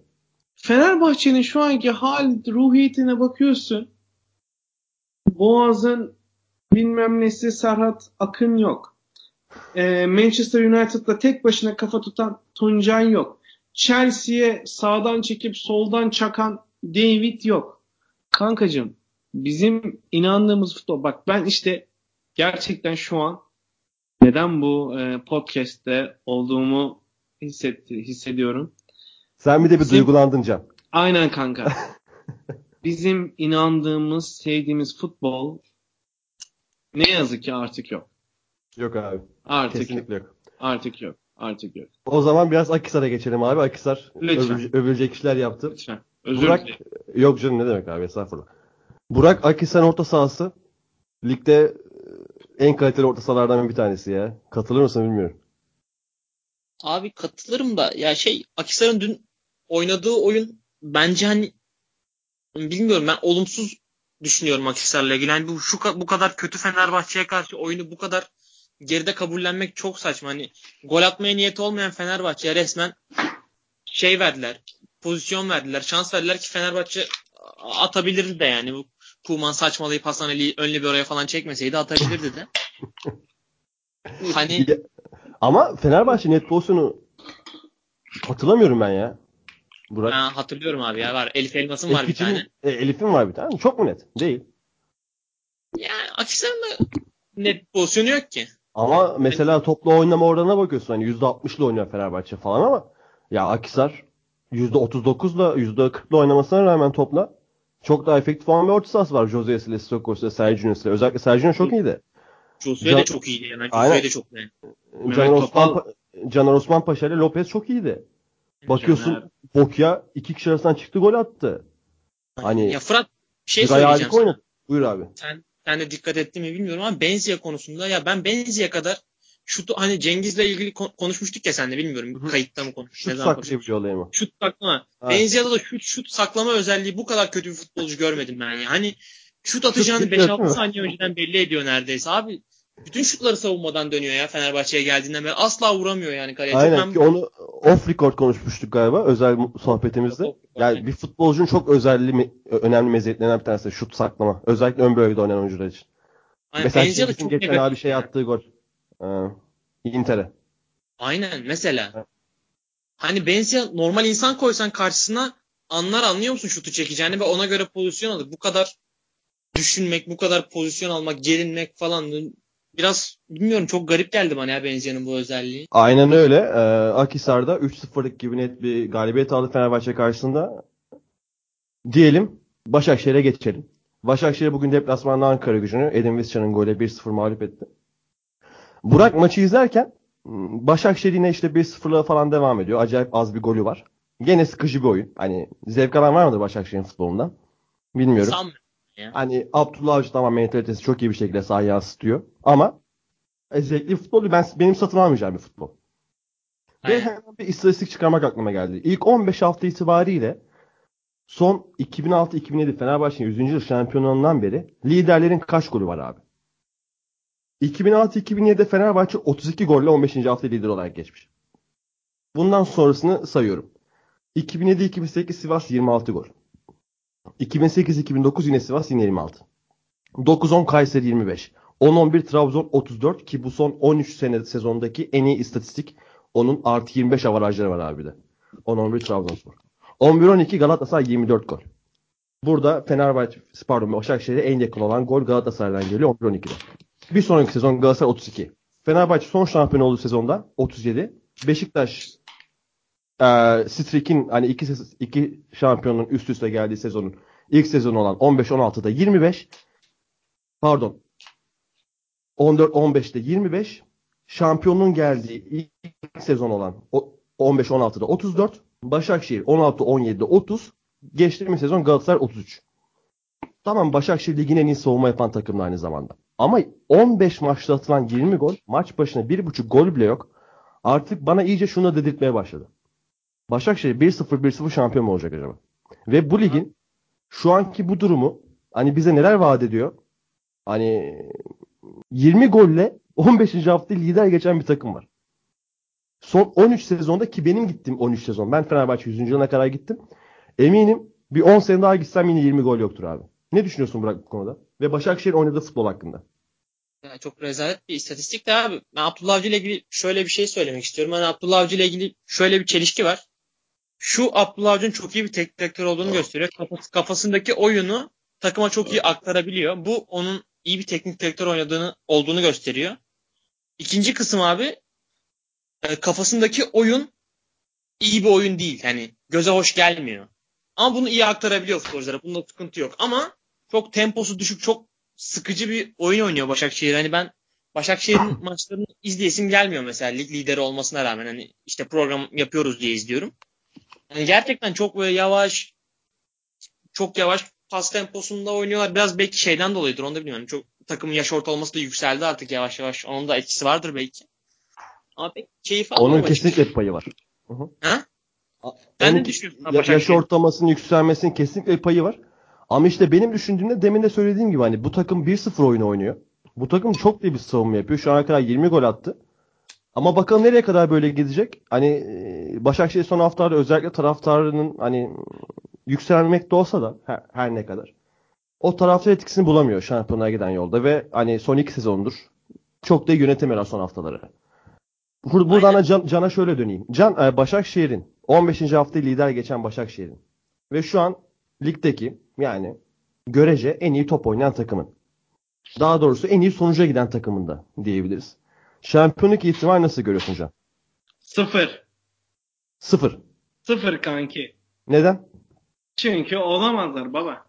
Fenerbahçe'nin şu anki hal ruhiyetine bakıyorsun. Boğaz'ın bilmem nesi Serhat Akın yok. Ee, Manchester United'da tek başına kafa tutan Tuncay yok. Chelsea'ye sağdan çekip soldan çakan David yok. Kankacığım bizim inandığımız futbol bak ben işte gerçekten şu an neden bu e, podcast'te olduğumu hissetti, hissediyorum. Sen bir de bir Bizim- duygulandın Can. Aynen kanka. Bizim inandığımız, sevdiğimiz futbol ne yazık ki artık yok. Yok abi. Artık yok. Kesinlikle yok. Artık yok. Artık yok. O zaman biraz Akisar'a geçelim abi. Akisar Lütfen. övülecek, övülecek işler yaptı. Lütfen. Özür Burak dilerim. yok canım ne demek abi estağfurullah. Burak Akisar orta sahası ligde e, en kaliteli orta sahalardan bir tanesi ya. Katılır mısın bilmiyorum. Abi katılırım da ya şey Akisar'ın dün oynadığı oyun bence hani bilmiyorum ben olumsuz düşünüyorum Akisar'la ilgili. Yani bu şu bu kadar kötü Fenerbahçe'ye karşı oyunu bu kadar geride kabullenmek çok saçma. Hani gol atmaya niyeti olmayan Fenerbahçe'ye resmen şey verdiler. Pozisyon verdiler. Şans verdiler ki Fenerbahçe atabilirdi de yani. Bu Kuman saçmalayıp Hasan Ali'yi önlü bir oraya falan çekmeseydi atabilirdi de. hani Ama Fenerbahçe net pozisyonu hatırlamıyorum ben ya. Burak. Ha, hatırlıyorum abi ya var. Elif Elmas'ın var bir tane. E, Elif'in var bir tane. Çok mu net? Değil. Yani Akisar'ın da net pozisyonu yok ki. Ama mesela topla oynama oranına bakıyorsun. Hani %60'la oynuyor Fenerbahçe falan ama ya Akisar %39'la %40'la oynamasına rağmen topla çok daha efektif olan bir orta sahası var. Jose ile Stokos ile Sergio ile. Özellikle Sergio çok iyiydi. Josue Can- de çok iyiydi yani. Josue de çok beğendim. Caner Osman, Caner Osman Paşa ile Lopez çok iyiydi. Bakıyorsun Bokya iki kişi arasından çıktı gol attı. Hani Ya Fırat bir şey söyleyeceğim oynadı. Buyur abi. Sen, sen de dikkat ettin mi bilmiyorum ama Benzia konusunda ya ben Benzia kadar şutu hani Cengiz'le ilgili kon- konuşmuştuk ya sen de bilmiyorum. Hı hı. Kayıtta mı konuşmuştuk? Şut ne zaman saklayabiliyor olayı mı? şut saklama. Evet. Benzia'da da şut şut saklama özelliği bu kadar kötü bir futbolcu görmedim ben ya. Hani şut atacağını bitmiyor, 5-6 değil mi? saniye önceden belli ediyor neredeyse. Abi bütün şutları savunmadan dönüyor ya Fenerbahçe'ye geldiğinden beri. Asla vuramıyor yani kaleye. Aynen ben- ki onu off record konuşmuştuk galiba özel sohbetimizde. Record, Yani aynen. bir futbolcunun çok özelliği mi- önemli meziyetlerinden bir tanesi şut saklama. Özellikle ön bölgede oynayan oyuncular için. Hani Mesela çok geçen negatif abi şey attığı gol. Ee, Inter'e. Aynen mesela. Evet. Hani Benzia normal insan koysan karşısına anlar anlıyor musun şutu çekeceğini ve ona göre pozisyon alır. Bu kadar düşünmek, bu kadar pozisyon almak, gerilmek falan biraz bilmiyorum çok garip geldi bana ya Benzia'nın bu özelliği. Aynen öyle. Ee, Akhisar'da 3-0'lık gibi net bir galibiyet aldı Fenerbahçe karşısında. Diyelim Başakşehir'e geçelim. Başakşehir bugün deplasmanda Ankara gücünü Edin Visca'nın golüyle 1-0 mağlup etti. Burak maçı izlerken m, Başakşehir yine işte 1-0'la falan devam ediyor. Acayip az bir golü var. Gene sıkıcı bir oyun. Hani zevk alan var mıdır Başakşehir'in futbolundan? Bilmiyorum. Sanmıyorum. Hani Abdullah Avcı tamam mentalitesi çok iyi bir şekilde sahaya yansıtıyor. Ama e, zevkli bir futbol ben benim satın almayacağım bir futbol. Ve Aynen. hemen bir istatistik çıkarmak aklıma geldi. İlk 15 hafta itibariyle son 2006-2007 Fenerbahçe'nin 100. yıl şampiyonluğundan beri liderlerin kaç golü var abi? 2006-2007'de Fenerbahçe 32 golle 15. hafta lider olarak geçmiş. Bundan sonrasını sayıyorum. 2007-2008 Sivas 26 gol. 2008-2009 yine Sivas yine 26. 9-10 Kayseri 25. 10-11 Trabzon 34 ki bu son 13 sene sezondaki en iyi istatistik. Onun artı 25 avarajları var abi de. 10-11 Trabzonspor. 11-12 Galatasaray 24 gol. Burada Fenerbahçe, pardon Başakşehir'e en yakın olan gol Galatasaray'dan geliyor 11-12'de. Bir sonraki sezon Galatasaray 32. Fenerbahçe son şampiyon olduğu sezonda 37. Beşiktaş e, Strik'in hani iki, iki şampiyonun üst üste geldiği sezonun ilk sezonu olan 15-16'da 25. Pardon. 14-15'te 25. Şampiyonluğun geldiği ilk sezon olan o- 15-16'da 34. Başakşehir 16-17'de 30. Geçtiğimiz sezon Galatasaray 33. Tamam Başakşehir ligin en iyi savunma yapan takımda aynı zamanda. Ama 15 maçta atılan 20 gol, maç başına 1.5 gol bile yok. Artık bana iyice şunu dedirtmeye başladı. Başakşehir 1-0 1-0 şampiyon mu olacak acaba? Ve bu ligin şu anki bu durumu hani bize neler vaat ediyor? Hani 20 golle 15. hafta lider geçen bir takım var. Son 13 sezonda ki benim gittim 13 sezon. Ben Fenerbahçe 100. yılına kadar gittim. Eminim bir 10 sene daha gitsem yine 20 gol yoktur abi. Ne düşünüyorsun Burak bu konuda? Ve Başakşehir oynadığı futbol hakkında. Ya çok rezalet bir istatistik de abi. Ben Abdullah Avcı ile ilgili şöyle bir şey söylemek istiyorum. Hani Abdullah Avcı ile ilgili şöyle bir çelişki var. Şu Abdullah Avcı'nın çok iyi bir teknik direktör olduğunu gösteriyor. Kafası- kafasındaki oyunu takıma çok iyi aktarabiliyor. Bu onun iyi bir teknik direktör oynadığını olduğunu gösteriyor. İkinci kısım abi e, kafasındaki oyun iyi bir oyun değil. Hani göze hoş gelmiyor. Ama bunu iyi aktarabiliyor futbolculara. Bunda sıkıntı yok. Ama çok temposu düşük, çok sıkıcı bir oyun oynuyor Başakşehir. Hani ben Başakşehir'in maçlarını izleyesim gelmiyor mesela lig lideri olmasına rağmen. Hani işte program yapıyoruz diye izliyorum. Yani gerçekten çok böyle yavaş çok yavaş pas temposunda oynuyorlar. Biraz belki şeyden dolayıdır onu da bilmiyorum. Çok takımın yaş ortalaması da yükseldi artık yavaş yavaş. Onun da etkisi vardır belki. Ama pek keyif Onun almıyorum. kesinlikle bir payı var. Hı. Ha? Sen Onun ne düşünüyorsun? ya- yaş ortalamasının yükselmesinin kesinlikle bir payı var. Ama işte benim düşündüğümde demin de söylediğim gibi hani bu takım 1-0 oyunu oynuyor. Bu takım çok iyi bir savunma yapıyor. Şu ana kadar 20 gol attı. Ama bakalım nereye kadar böyle gidecek. Hani e, Başakşehir son haftalarda özellikle taraftarının hani yükselmekte olsa da her, her ne kadar o taraftar etkisini bulamıyor şampiyonluğa giden yolda ve hani son iki sezondur çok da yönetemiyorlar son haftaları. Bur- Buradan da Can, Can'a şöyle döneyim. Can e, Başakşehir'in 15. haftayı lider geçen Başakşehir'in ve şu an ligdeki yani görece en iyi top oynayan takımın. Daha doğrusu en iyi sonuca giden takımında diyebiliriz. Şampiyonluk ihtimali nasıl görüyorsun Can? Sıfır. Sıfır. Sıfır kanki. Neden? Çünkü olamazlar baba.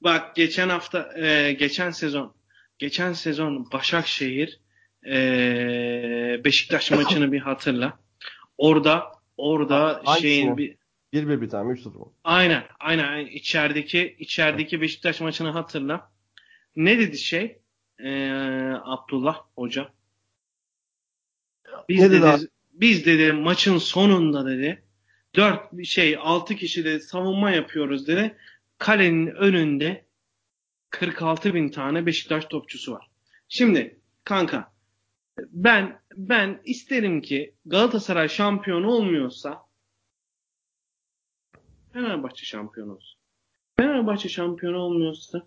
Bak geçen hafta, e, geçen sezon, geçen sezon Başakşehir e, Beşiktaş maçını bir hatırla. Orada, orada Hangisi şeyin o? bir 1-1 bir tane 3-0 mı? Aynen, aynen. aynen. İçerideki içerideki Beşiktaş maçını hatırla. Ne dedi şey? Ee, Abdullah Hoca. Biz Ne dedi dedi, abi? biz dedi maçın sonunda dedi 4 şey 6 kişi de savunma yapıyoruz dedi. Kalenin önünde 46 bin tane Beşiktaş topçusu var. Şimdi kanka ben ben isterim ki Galatasaray şampiyon olmuyorsa Fenerbahçe şampiyon olsun. Fenerbahçe şampiyon olmuyorsa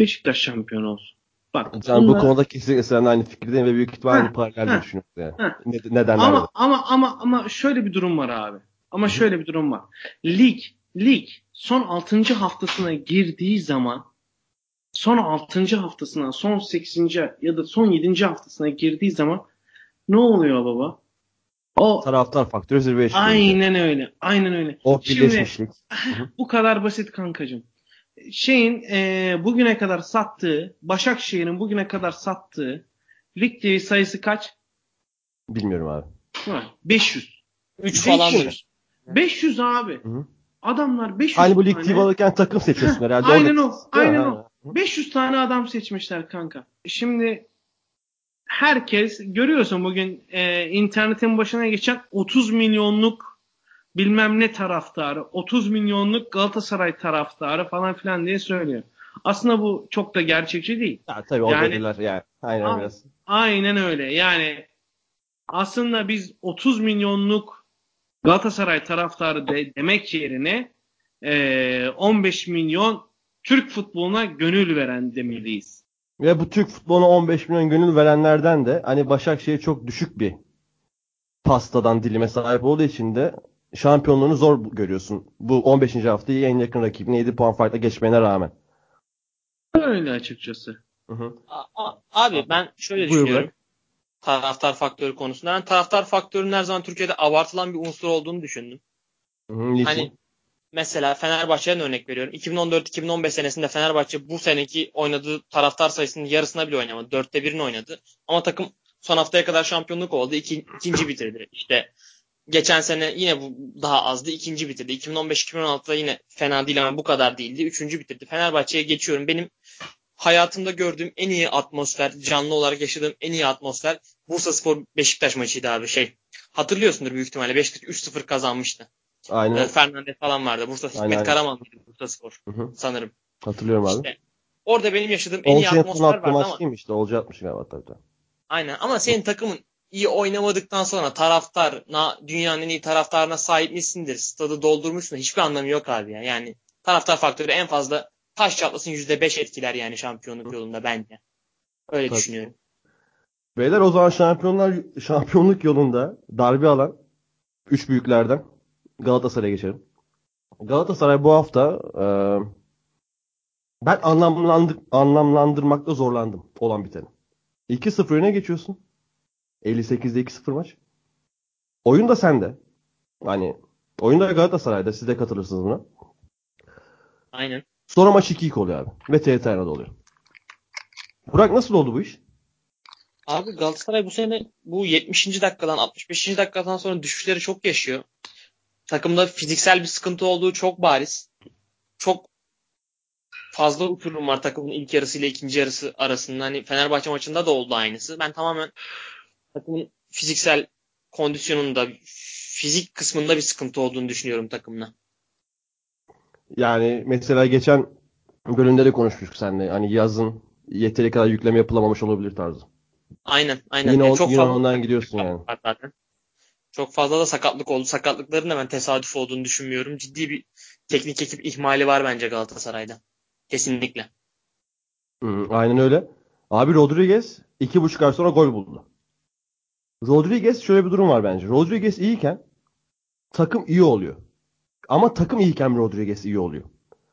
Beşiktaş şampiyon olsun. Bak Can bu bunlar- konuda kesinlikle seninle aynı fikirdeyim ve büyük ihtimalle aynı paralel düşünüyoruz yani. ha. Ne, nedenler ama de. ama ama ama şöyle bir durum var abi. Ama şöyle bir durum var. Lig lig son 6. haftasına girdiği zaman son 6. haftasına, son 8. ya da son 7. haftasına girdiği zaman ne oluyor baba? O Taraftar faktörü zirveye çıkıyor. aynen öyle. Aynen öyle. O Şimdi- birleşmişlik. Bu kadar basit kankacığım. Şeyin e, bugüne kadar sattığı, Başakşehir'in bugüne kadar sattığı lig TV sayısı kaç? Bilmiyorum abi. Var. 500. 3 falan. 500. 500 abi. Hı hı. Adamlar 500 Hani bu lig. TV alırken takım seçiyorsun herhalde. Aynen o. Aynen o. 500 tane adam seçmişler kanka. Şimdi herkes görüyorsun bugün e, internetin başına geçen 30 milyonluk bilmem ne taraftarı, 30 milyonluk Galatasaray taraftarı falan filan diye söylüyor. Aslında bu çok da gerçekçi değil. Ha, tabii o Yani- yani. Aynen biraz. Aynen öyle. Yani aslında biz 30 milyonluk Galatasaray taraftarı de, demek yerine e, 15 milyon Türk futboluna gönül veren demeliyiz. Ve bu Türk futboluna 15 milyon gönül verenlerden de hani Başakşehir çok düşük bir pastadan dilime sahip olduğu için de şampiyonluğunu zor görüyorsun. Bu 15. haftayı en yakın rakibine 7 puan farkla geçmene rağmen. Öyle açıkçası. Hı hı. A- a- Abi ben şöyle Buyur düşünüyorum. Taraftar faktörü konusunda. Ben taraftar faktörünün her zaman Türkiye'de abartılan bir unsur olduğunu düşündüm. Hı hı? Hani mesela Fenerbahçe'den örnek veriyorum. 2014-2015 senesinde Fenerbahçe bu seneki oynadığı taraftar sayısının yarısına bile oynamadı. Dörtte birini oynadı. Ama takım son haftaya kadar şampiyonluk oldu. İki, ikinci bitirdi. İşte geçen sene yine bu daha azdı. ikinci bitirdi. 2015-2016'da yine fena değil ama bu kadar değildi. Üçüncü bitirdi. Fenerbahçe'ye geçiyorum. Benim hayatımda gördüğüm en iyi atmosfer, canlı olarak yaşadığım en iyi atmosfer Bursa Spor Beşiktaş maçıydı abi şey. Hatırlıyorsundur büyük ihtimalle. Beşiktaş 3-0 kazanmıştı. Aynen. Ee, Fernandez falan vardı. Bursa Hikmet aynen. Karaman mıydı Bursa Spor Hı hı. sanırım. Hatırlıyorum abi. İşte orada benim yaşadığım en iyi Olcay'ın son atmosfer attığı vardı maç ama değil mi işte? Olcay atmış galiba tabii. aynen ama senin takımın iyi oynamadıktan sonra taraftar na, dünyanın en iyi taraftarına sahip misindir? Stadı doldurmuşsun. Hiçbir anlamı yok abi ya. Yani taraftar faktörü en fazla taş çatlasın %5 etkiler yani şampiyonluk yolunda bence. Öyle Tabii. düşünüyorum. Beyler o zaman şampiyonlar şampiyonluk yolunda darbe alan 3 büyüklerden Galatasaray'a geçelim. Galatasaray bu hafta e, ben anlamlandır, anlamlandırmakta zorlandım olan biteni. 2-0 öne geçiyorsun. 58'de 2-0 maç. Oyun da sende. Hani oyun da Galatasaray'da. Siz de katılırsınız buna. Aynen. Sonra maç 2-2 oluyor abi. Ve TRT Arena'da oluyor. Burak nasıl oldu bu iş? Abi Galatasaray bu sene bu 70. dakikadan 65. dakikadan sonra düşüşleri çok yaşıyor. Takımda fiziksel bir sıkıntı olduğu çok bariz. Çok fazla uçurum var takımın ilk yarısı ile ikinci yarısı arasında. Hani Fenerbahçe maçında da oldu aynısı. Ben tamamen takımın fiziksel kondisyonunda, fizik kısmında bir sıkıntı olduğunu düşünüyorum takımla. Yani mesela geçen bölümde de konuşmuştuk seninle. Hani yazın yeteri kadar yükleme yapılamamış olabilir tarzı. Aynen, aynen. Yine, Yani o, çok yine fazla ondan gidiyorsun yani. zaten. Çok fazla da sakatlık oldu. Sakatlıkların da ben tesadüf olduğunu düşünmüyorum. Ciddi bir teknik ekip ihmali var bence Galatasaray'da. Kesinlikle. Hı, aynen öyle. Abi Rodriguez iki buçuk ay sonra gol buldu. Rodriguez şöyle bir durum var bence. Rodriguez iyiyken takım iyi oluyor. Ama takım iyiyken Rodriguez iyi oluyor.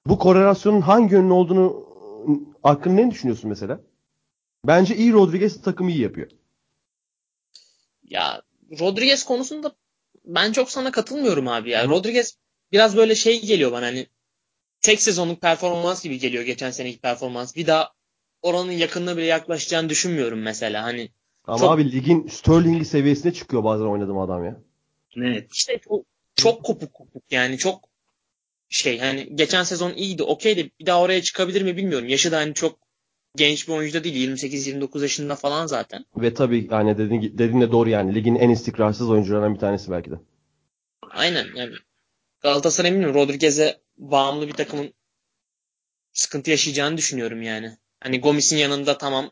Bu korelasyonun hangi yönlü olduğunu hakkında ne düşünüyorsun mesela? Bence iyi Rodriguez takımı iyi yapıyor. Ya Rodriguez konusunda ben çok sana katılmıyorum abi ya. Rodriguez biraz böyle şey geliyor bana hani tek sezonluk performans gibi geliyor geçen seneki performans. Bir daha oranın yakınına bile yaklaşacağını düşünmüyorum mesela. Hani Ama Çok- abi ligin Sterling seviyesine çıkıyor bazen oynadığım adam ya. Net. işte çok, çok kopuk kopuk yani çok şey hani geçen sezon iyiydi okey de bir daha oraya çıkabilir mi bilmiyorum. Yaşı da hani çok genç bir oyuncu da değil 28-29 yaşında falan zaten. Ve tabii yani dediğin, dediğin de doğru yani. Ligin en istikrarsız oyuncularından bir tanesi belki de. Aynen yani Galatasaray bilmiyorum Rodriguez'e bağımlı bir takımın sıkıntı yaşayacağını düşünüyorum yani. Hani Gomis'in yanında tamam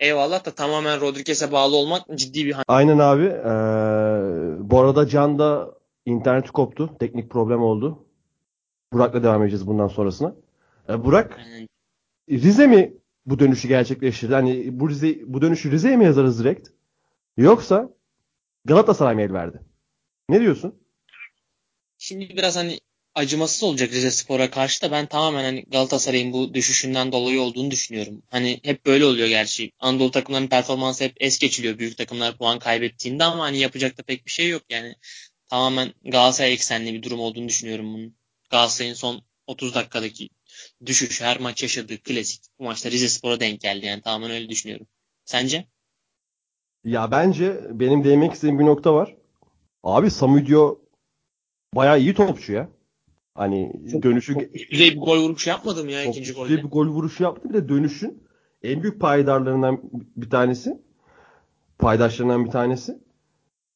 eyvallah da tamamen Rodriguez'e bağlı olmak ciddi bir Aynen abi. Ee, bu arada Can da interneti koptu. Teknik problem oldu. Burak'la devam edeceğiz bundan sonrasına. Ee, Burak Rize mi bu dönüşü gerçekleştirdi? Hani bu Rize, bu dönüşü Rize'ye mi yazarız direkt? Yoksa Galatasaray mı el verdi? Ne diyorsun? Şimdi biraz hani acımasız olacak Rize Spor'a karşı da ben tamamen hani Galatasaray'ın bu düşüşünden dolayı olduğunu düşünüyorum. Hani hep böyle oluyor gerçi. Anadolu takımlarının performansı hep es geçiliyor büyük takımlar puan kaybettiğinde ama hani yapacak da pek bir şey yok yani. Tamamen Galatasaray eksenli bir durum olduğunu düşünüyorum bunun. Galatasaray'ın son 30 dakikadaki düşüş her maç yaşadığı klasik bu maçta Rize Spor'a denk geldi yani tamamen öyle düşünüyorum. Sence? Ya bence benim değinmek istediğim bir nokta var. Abi Samudio bayağı iyi topçu ya. Hani Çok- dönüşü Çok üst düzey bir gol vuruşu yapmadım ya çok ikinci üst golde. düzey bir gol vuruşu yaptı. Bir de dönüşün en büyük paydarlarından bir tanesi. Paydaşlarından bir tanesi.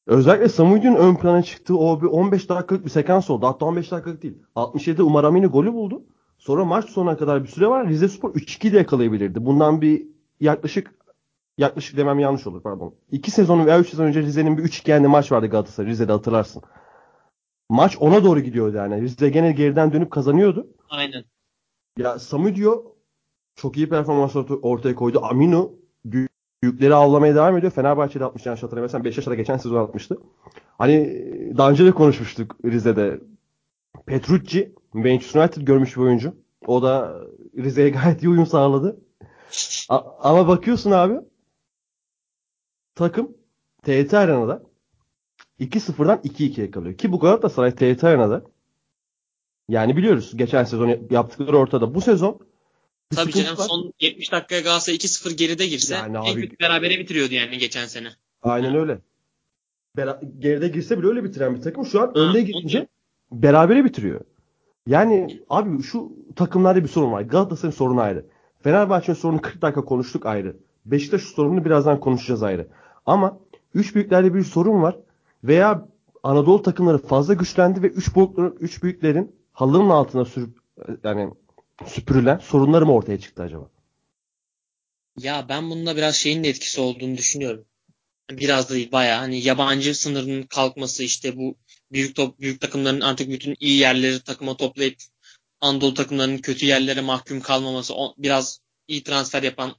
Özellikle Samudio'nun ön plana çıktığı o bir 15 dakikalık bir sekans oldu. Hatta 15 dakikalık değil. 67'de Umaramini golü buldu. Sonra maç sonuna kadar bir süre var. Rize Spor 3-2 de yakalayabilirdi. Bundan bir yaklaşık yaklaşık demem yanlış olur pardon. 2 sezon veya 3 sezon önce Rize'nin bir 3-2 yendiği maç vardı Galatasaray. Rize'de hatırlarsın. Maç ona doğru gidiyordu yani. Rize gene geriden dönüp kazanıyordu. Aynen. Ya Samudio çok iyi performans orta- ortaya koydu. Amino büyük- büyükleri avlamaya devam ediyor. Fenerbahçe'de atmış yanlış hatırlamıyorsam. Beşiktaş'ta geçen sezon atmıştı. Hani daha önce de konuşmuştuk Rize'de. Petrucci Manchester United görmüş bir oyuncu. O da Rize'ye gayet iyi uyum sağladı. A- ama bakıyorsun abi takım TRT Arena'da 2-0'dan 2-2'ye kalıyor. Ki bu Galatasaray TRT Arena'da yani biliyoruz geçen sezon yaptıkları ortada. Bu sezon bir Tabii canım var. son 70 dakikaya Galatasaray 2-0 geride girse Yani en abi- kötü berabere bitiriyordu yani geçen sene. Aynen öyle. Bera- geride girse bile öyle bitiren bir takım. Şu an önde girince berabere bitiriyor. Yani abi şu takımlarda bir sorun var. Galatasaray'ın sorunu ayrı. Fenerbahçe'nin sorunu 40 dakika konuştuk ayrı. Beşiktaş sorununu birazdan konuşacağız ayrı. Ama üç büyüklerde bir sorun var. Veya Anadolu takımları fazla güçlendi ve üç büyüklerin, üç büyüklerin halının altına sürüp yani süpürülen sorunları mı ortaya çıktı acaba? Ya ben bunda biraz şeyin de etkisi olduğunu düşünüyorum. Biraz da değil bayağı hani yabancı sınırının kalkması işte bu büyük top, büyük takımların artık bütün iyi yerleri takıma toplayıp Anadolu takımlarının kötü yerlere mahkum kalmaması o, biraz iyi transfer yapan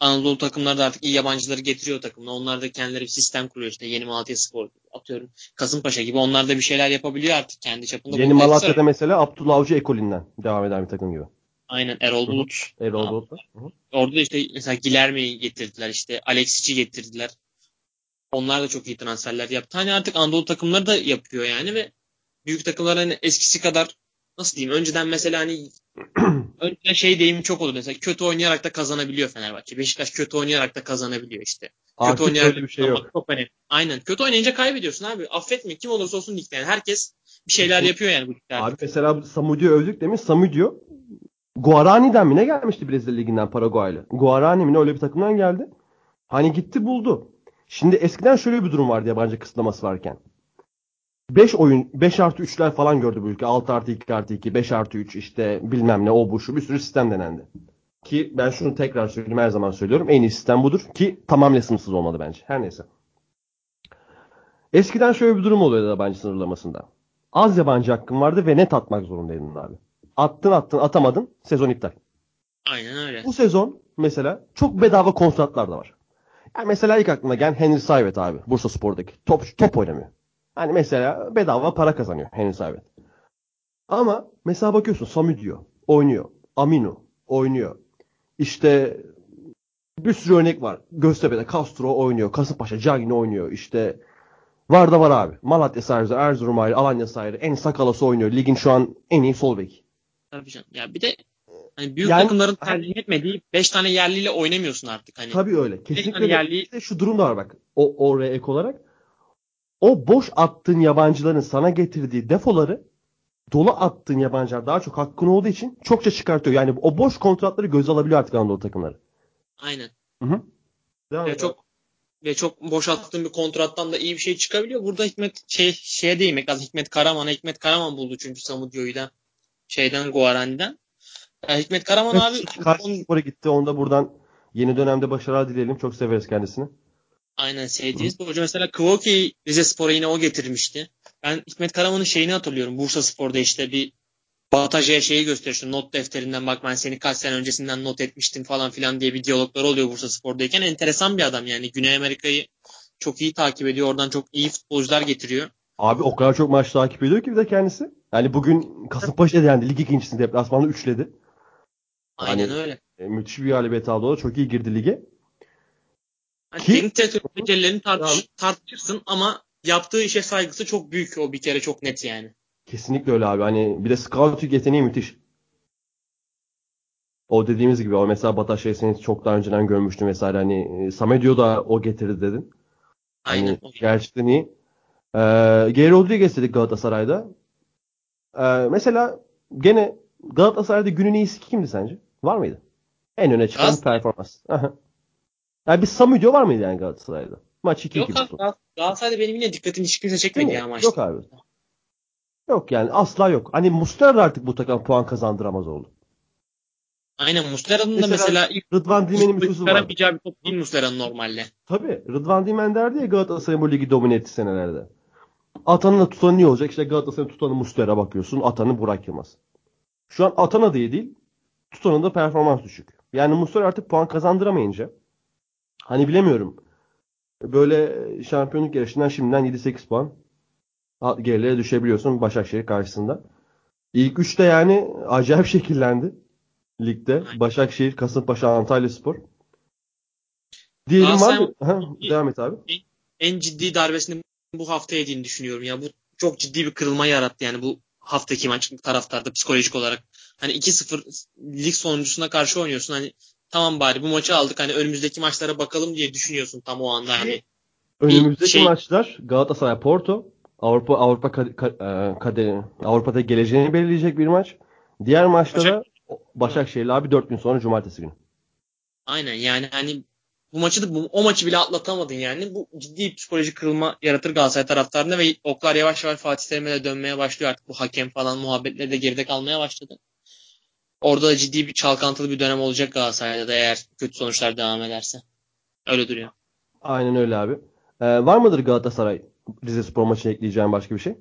Anadolu takımları da artık iyi yabancıları getiriyor takımına. Onlar da kendileri bir sistem kuruyor işte yeni Malatya Spor atıyorum Kasımpaşa gibi onlar da bir şeyler yapabiliyor artık kendi çapında. Yeni etkisi Malatya'da var. mesela Abdullah Avcı ekolünden devam eden bir takım gibi. Aynen Erol Hı hı. Bulut. Erol hı. Orada da işte mesela Gilerme'yi getirdiler işte Alexic'i getirdiler. Onlar da çok iyi transferler yaptı. Hani artık Anadolu takımları da yapıyor yani ve büyük takımlar hani eskisi kadar nasıl diyeyim önceden mesela hani önceden şey deyimi çok oldu mesela kötü oynayarak da kazanabiliyor Fenerbahçe. Beşiktaş kötü oynayarak da kazanabiliyor işte. Kötü Artık oynayarak öyle bir şey yok. Çok önemli. Aynen. Kötü oynayınca kaybediyorsun abi. Affetme. Kim olursa olsun ligde. Yani herkes bir şeyler yapıyor yani bu ligde. Abi mesela Samudio övdük demiş. Samudio Guarani'den mi ne gelmişti Brezilya Ligi'nden Paraguay'la? Guarani mi ne öyle bir takımdan geldi. Hani gitti buldu. Şimdi eskiden şöyle bir durum vardı yabancı kısıtlaması varken. 5 oyun 5 artı 3'ler falan gördü bu ülke. 6 artı 2 artı 2, 5 artı 3 işte bilmem ne o bu şu bir sürü sistem denendi. Ki ben şunu tekrar söyleyeyim her zaman söylüyorum. En iyi sistem budur. Ki tamamıyla sınırsız olmalı bence. Her neyse. Eskiden şöyle bir durum oluyordu yabancı sınırlamasında. Az yabancı hakkın vardı ve net atmak zorundaydın abi. Attın attın atamadın sezon iptal. Aynen öyle. Bu sezon mesela çok bedava kontratlar da var. Yani mesela ilk aklıma gelen Henry Sayvet abi. Bursa Spor'daki. Top, top oynamıyor. Hani mesela bedava para kazanıyor Henry Sayvet. Ama mesela bakıyorsun Sami diyor. Oynuyor. Aminu oynuyor. İşte Bir sürü örnek var. Göztepe'de Castro oynuyor. Kasımpaşa Cagney oynuyor. İşte var da var abi. Malatya Sarısı, Erzurum ayrı, Alanya Sarı, en Sakalası oynuyor. Ligin şu an en iyi sol bek. Tabii canım. Ya bir de hani büyük Yani- takımların tercih etmediği 5 tane yerliyle oynamıyorsun artık hani. Tabii öyle. Kesinlikle öyle. yerli- de şu durum da var bak. O oraya ek olarak. O boş attığın yabancıların sana getirdiği defoları dolu attığın yabancılar daha çok hakkın olduğu için çokça çıkartıyor. Yani o boş kontratları göze alabiliyor artık Anadolu takımları. Aynen. Hı hı. Devam Ve çok ve çok boşalttığın bir kontrattan da iyi bir şey çıkabiliyor. Burada Hikmet şey şeye değinmek lazım. Hikmet Karaman'a Hikmet Karaman buldu çünkü Samudio'yu da şeyden Guarani'den. Ya Hikmet Karaman abi. abi Karşıspor'a gitti. Onda buradan yeni dönemde başarılar dileyelim. Çok severiz kendisini. Aynen sevdiğiniz bir hoca. Mesela Kvoki Rize Spor'a yine o getirmişti. Ben Hikmet Karaman'ın şeyini hatırlıyorum. Bursa Spor'da işte bir Bataja'ya şeyi gösteriyor. İşte not defterinden bak ben seni kaç sene öncesinden not etmiştim falan filan diye bir diyaloglar oluyor Bursa Spor'dayken. Enteresan bir adam yani. Güney Amerika'yı çok iyi takip ediyor. Oradan çok iyi futbolcular getiriyor. Abi o kadar çok maç takip ediyor ki bir de kendisi. Yani bugün Kasımpaşa'da yendi. Lig ikincisini deplasmanda üçledi. Aynen Hani- öyle. E, müthiş bir galibiyet aldı o. da. Çok iyi girdi lige. Hani Ki- tartış, Tamam. tartışırsın ama yaptığı işe saygısı çok büyük. O bir kere çok net yani. Kesinlikle öyle abi. Hani bir de scouting yeteneği müthiş. O dediğimiz gibi o mesela Bataş'ı seni çok daha önceden görmüştüm vesaire. Hani e, Samedio da o getirdi dedin. Aynen. Hani gerçekten iyi. Ee, Geri Rodriguez dedik Galatasaray'da. Ee, mesela gene Galatasaray'da günün iyisi kimdi sence? Var mıydı? En öne çıkan Galatasaray. performans. Yani bir Samudio var mıydı yani Galatasaray'da? Maç 2-2 Yok abi Gal- Galatasaray'da benim yine dikkatini hiç kimse çekmedi ya maçta. Yok abi. Yok yani asla yok. Hani Muslera artık bu takım puan kazandıramaz oldu. Aynen Muslera'nın da Mesela mesela ilk Rıdvan Dilmen'in bir sözü var. bir top değil Muslera'nın normalde. Tabii. Rıdvan Dilmen derdi ya Galatasaray'ın bu ligi domine etti senelerde. Atan'la tutanı iyi olacak? İşte Galatasaray'ın tutanı Muslera bakıyorsun. Atan'ı Burak Yılmaz. Şu an Atan'a da iyi değil. Tutan'ın da performans düşük. Yani Muslera artık puan kazandıramayınca hani bilemiyorum. Böyle şampiyonluk yarışından şimdiden 7-8 puan gerilere düşebiliyorsun Başakşehir karşısında. İlk üçte yani acayip şekillendi ligde. Başakşehir, Kasımpaşa, Antalya Spor. Diyelim? Ha, devam et abi. En ciddi darbesini bu hafta yediğini düşünüyorum ya. Bu çok ciddi bir kırılma yarattı yani bu haftaki maç taraftarda psikolojik olarak. Hani 2-0 lig sonuncusuna karşı oynuyorsun. Hani tamam bari bu maçı aldık. Hani önümüzdeki maçlara bakalım diye düşünüyorsun tam o anda. Hani Önümüzdeki şey- maçlar Galatasaray Porto. Avrupa Avrupa kad- ka- e, kaderi Avrupa'da geleceğini belirleyecek bir maç. Diğer maçta da Başakşehir'le abi 4 gün sonra cumartesi günü. Aynen yani hani bu maçı da bu, o maçı bile atlatamadın yani. Bu ciddi psikolojik kırılma yaratır Galatasaray taraftarında ve oklar yavaş yavaş Fatih Terim'e dönmeye başlıyor artık. Bu hakem falan muhabbetleri de geride kalmaya başladı. Orada da ciddi bir çalkantılı bir dönem olacak Galatasaray'da da eğer kötü sonuçlar devam ederse. Öyle duruyor. Aynen öyle abi. Ee, var mıdır Galatasaray Rize Spor maçına ekleyeceğim başka bir şey?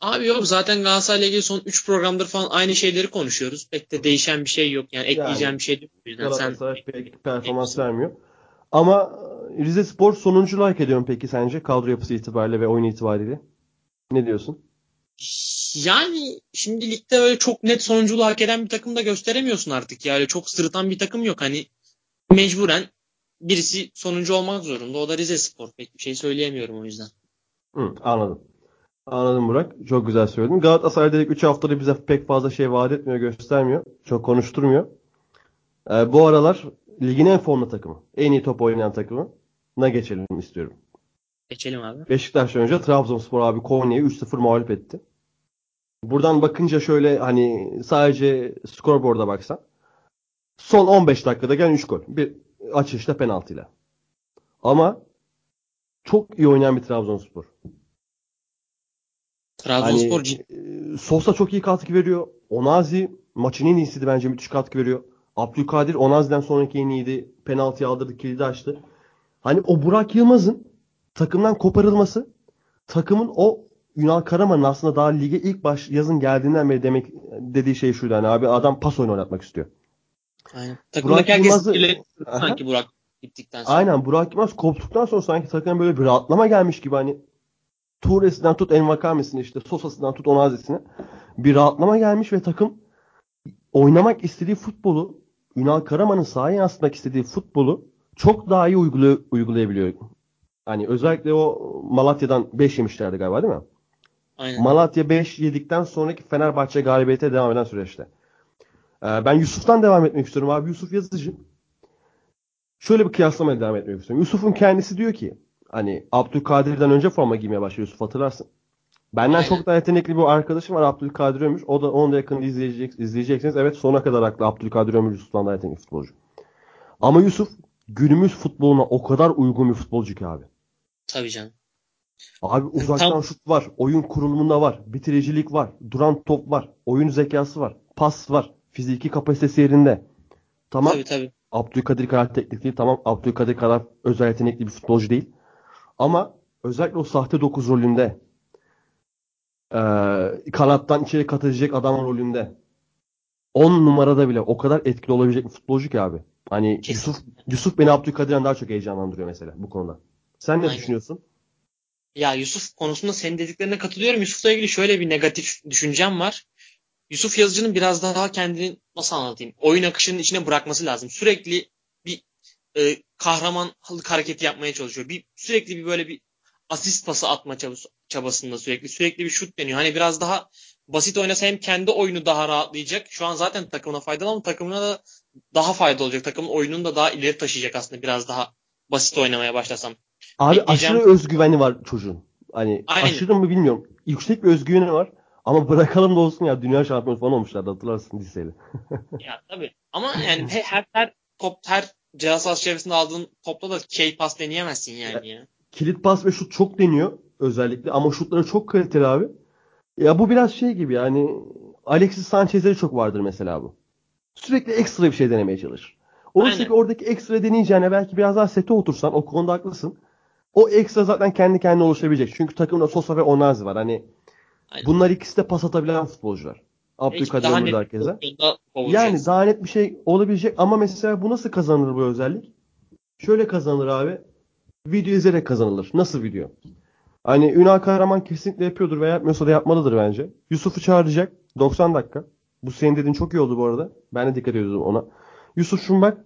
Abi yok zaten Galatasaray'la ilgili son 3 programdır falan aynı şeyleri konuşuyoruz. Pek de değişen bir şey yok. Yani ekleyeceğim Yani, bir şey yok. Yüzden sen Galatasaray pek performans vermiyor. Ama e, Rize Spor sonunculuğu hak ediyor peki sence kadro yapısı itibariyle ve oyun itibariyle? Ne diyorsun? Yani şimdi ligde öyle çok net sonunculuğu hak eden bir takım da gösteremiyorsun artık. Yani çok sırıtan bir takım yok. Hani mecburen birisi sonuncu olmak zorunda. O da Rize Spor. Pek bir şey söyleyemiyorum o yüzden. Hı, anladım. Anladım Burak. Çok güzel söyledin. Galatasaray dedik 3 haftada bize pek fazla şey vaat etmiyor, göstermiyor. Çok konuşturmuyor. Ee, bu aralar ligin en formda takımı. En iyi top oynayan takımı. Na geçelim istiyorum. Geçelim abi. Beşiktaş'tan önce Trabzonspor abi Konya'yı 3-0 mağlup etti. Buradan bakınca şöyle hani sadece skorboard'a baksan. Son 15 dakikada gelen 3 gol. Bir açışta penaltıyla. Ama çok iyi oynayan bir Trabzonspor. Trabzonspor Hani, e, Sosa çok iyi katkı veriyor. Onazi maçın en iyisiydi bence müthiş katkı veriyor. Abdülkadir Onazi'den sonraki en iyiydi. Penaltıyı aldırdı, kilidi açtı. Hani o Burak Yılmaz'ın takımdan koparılması takımın o Ünal Karaman'ın aslında daha lige ilk baş yazın geldiğinden beri demek dediği şey şuydu hani abi adam pas oyunu oynatmak istiyor. Aynen. Takımdaki Burak Yılmaz'ı- sanki Burak gittikten sonra. Aynen Burak Yılmaz koptuktan sonra sanki takıma böyle bir rahatlama gelmiş gibi hani Tuğresi'nden tut Envakame'sine işte Sosa'sından tut Onazi'sine bir rahatlama gelmiş ve takım oynamak istediği futbolu Ünal Karaman'ın sahaya yansıtmak istediği futbolu çok daha iyi uygulay- uygulayabiliyor. Hani özellikle o Malatya'dan 5 yemişlerdi galiba değil mi? Aynen. Malatya 5 yedikten sonraki Fenerbahçe galibiyete devam eden süreçte. Ee, ben Yusuf'tan devam etmek istiyorum abi. Yusuf Yazıcı. Şöyle bir kıyaslamaya devam etmek istiyorum. Yusuf'un kendisi diyor ki hani Abdülkadir'den önce forma giymeye başlıyor Yusuf hatırlarsın. Benden Aynen. çok daha yetenekli bir arkadaşım var Abdülkadir Ömür. O da onu da yakında izleyecek, izleyeceksiniz. Evet sonuna kadar haklı Abdülkadir Ömür Yusuf'tan daha yetenekli futbolcu. Ama Yusuf günümüz futboluna o kadar uygun bir futbolcu ki abi. Tabii canım. Abi uzaktan Tam- şut var, oyun kurulumunda var, bitiricilik var, duran top var, oyun zekası var, pas var, fiziki kapasitesi yerinde. Tamam. Tabii tabii. Abdülkadir kadar teknik değil. Tamam Abdülkadir kadar özel yetenekli bir futbolcu değil. Ama özellikle o sahte 9 rolünde eee, kanattan içeri katacak adam rolünde 10 numarada bile o kadar etkili olabilecek bir futbolcu ki abi. Hani Kesin. Yusuf Yusuf beni Abdülkadir'den daha çok heyecanlandırıyor mesela bu konuda. Sen ne Aynen. düşünüyorsun? Ya Yusuf konusunda senin dediklerine katılıyorum. Yusuf'la ilgili şöyle bir negatif düşüncem var. Yusuf Yazıcı'nın biraz daha kendini nasıl anlatayım? Oyun akışının içine bırakması lazım. Sürekli bir e, kahramanlık hareketi yapmaya çalışıyor. Bir sürekli bir böyle bir asist pası atma çabası, çabasında sürekli sürekli bir şut deniyor. Hani biraz daha basit oynasa hem kendi oyunu daha rahatlayacak. Şu an zaten takımına faydalı ama takımına da daha faydalı olacak. Takımın oyununu da daha ileri taşıyacak aslında biraz daha basit oynamaya başlasam. Abi Ekleyeceğim- aşırı özgüveni var çocuğun. Hani Aynen. aşırı mı bilmiyorum. Yüksek bir özgüveni var. Ama bırakalım da olsun ya dünya şampiyonu falan olmuşlardı hatırlarsın liseyle. Ya tabii. Ama yani he- her her top her sahası çevresinde aldığın topla da key pas deneyemezsin yani ya. Kilit pas ve şut çok deniyor özellikle ama şutları çok kaliteli abi. Ya bu biraz şey gibi yani Alexis Sanchez'de çok vardır mesela bu. Sürekli ekstra bir şey denemeye çalışır. Oysa ki oradaki ekstra deneyeceğine belki biraz daha sete otursan o konuda haklısın. O ekstra zaten kendi kendine oluşabilecek. Çünkü takımda Sosa ve Onazi var. Hani Aynen. bunlar ikisi de pas atabilen futbolcular. Abdülkadir Ömür herkese. Yani daha net bir şey olabilecek ama mesela bu nasıl kazanılır bu özellik? Şöyle kazanılır abi. Video izleyerek kazanılır. Nasıl video? Hani Ünal Kahraman kesinlikle yapıyordur veya yapmıyorsa da yapmalıdır bence. Yusuf'u çağıracak. 90 dakika. Bu senin dediğin çok iyi oldu bu arada. Ben de dikkat ediyordum ona. Yusuf şun bak.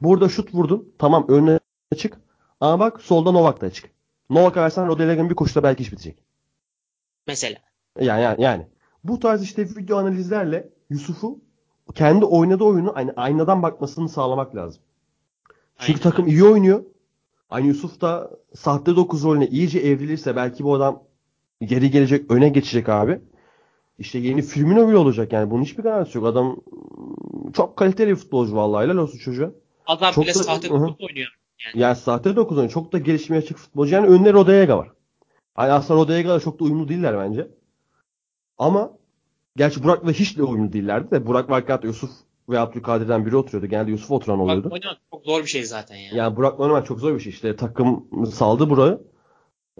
Burada şut vurdun. Tamam önüne çık. Ama bak solda Novak da açık. Novak'a versen Rodelega'nın bir koşuda belki iş bitecek. Mesela. Yani, yani, yani. Bu tarz işte video analizlerle Yusuf'u kendi oynadığı oyunu aynı aynadan bakmasını sağlamak lazım. Çünkü Aynen. takım iyi oynuyor. Aynı Yusuf da sahte 9 rolüne iyice evrilirse belki bu adam geri gelecek, öne geçecek abi. İşte yeni Firmino bile olacak yani. Bunun hiçbir garantisi yok. Adam çok kaliteli bir futbolcu vallahi. Helal olsun çocuğa. Adam Çok bile da- sahte Hı hı. dokuz oynuyor. Yani sahte 9 oynuyor. Çok da gelişmeye açık futbolcu. Yani önüne Rodega var. Hani aslında Rodega'la çok da uyumlu değiller bence. Ama gerçi Burak'la hiç de uyumlu değillerdi de Burak varken hatta Yusuf ve Abdülkadir'den biri oturuyordu. Genelde Yusuf oturan oluyordu. Bak oynamak çok zor bir şey zaten ya. Yani Burak'la oynamak çok zor bir şey. İşte takım saldı Burak'ı.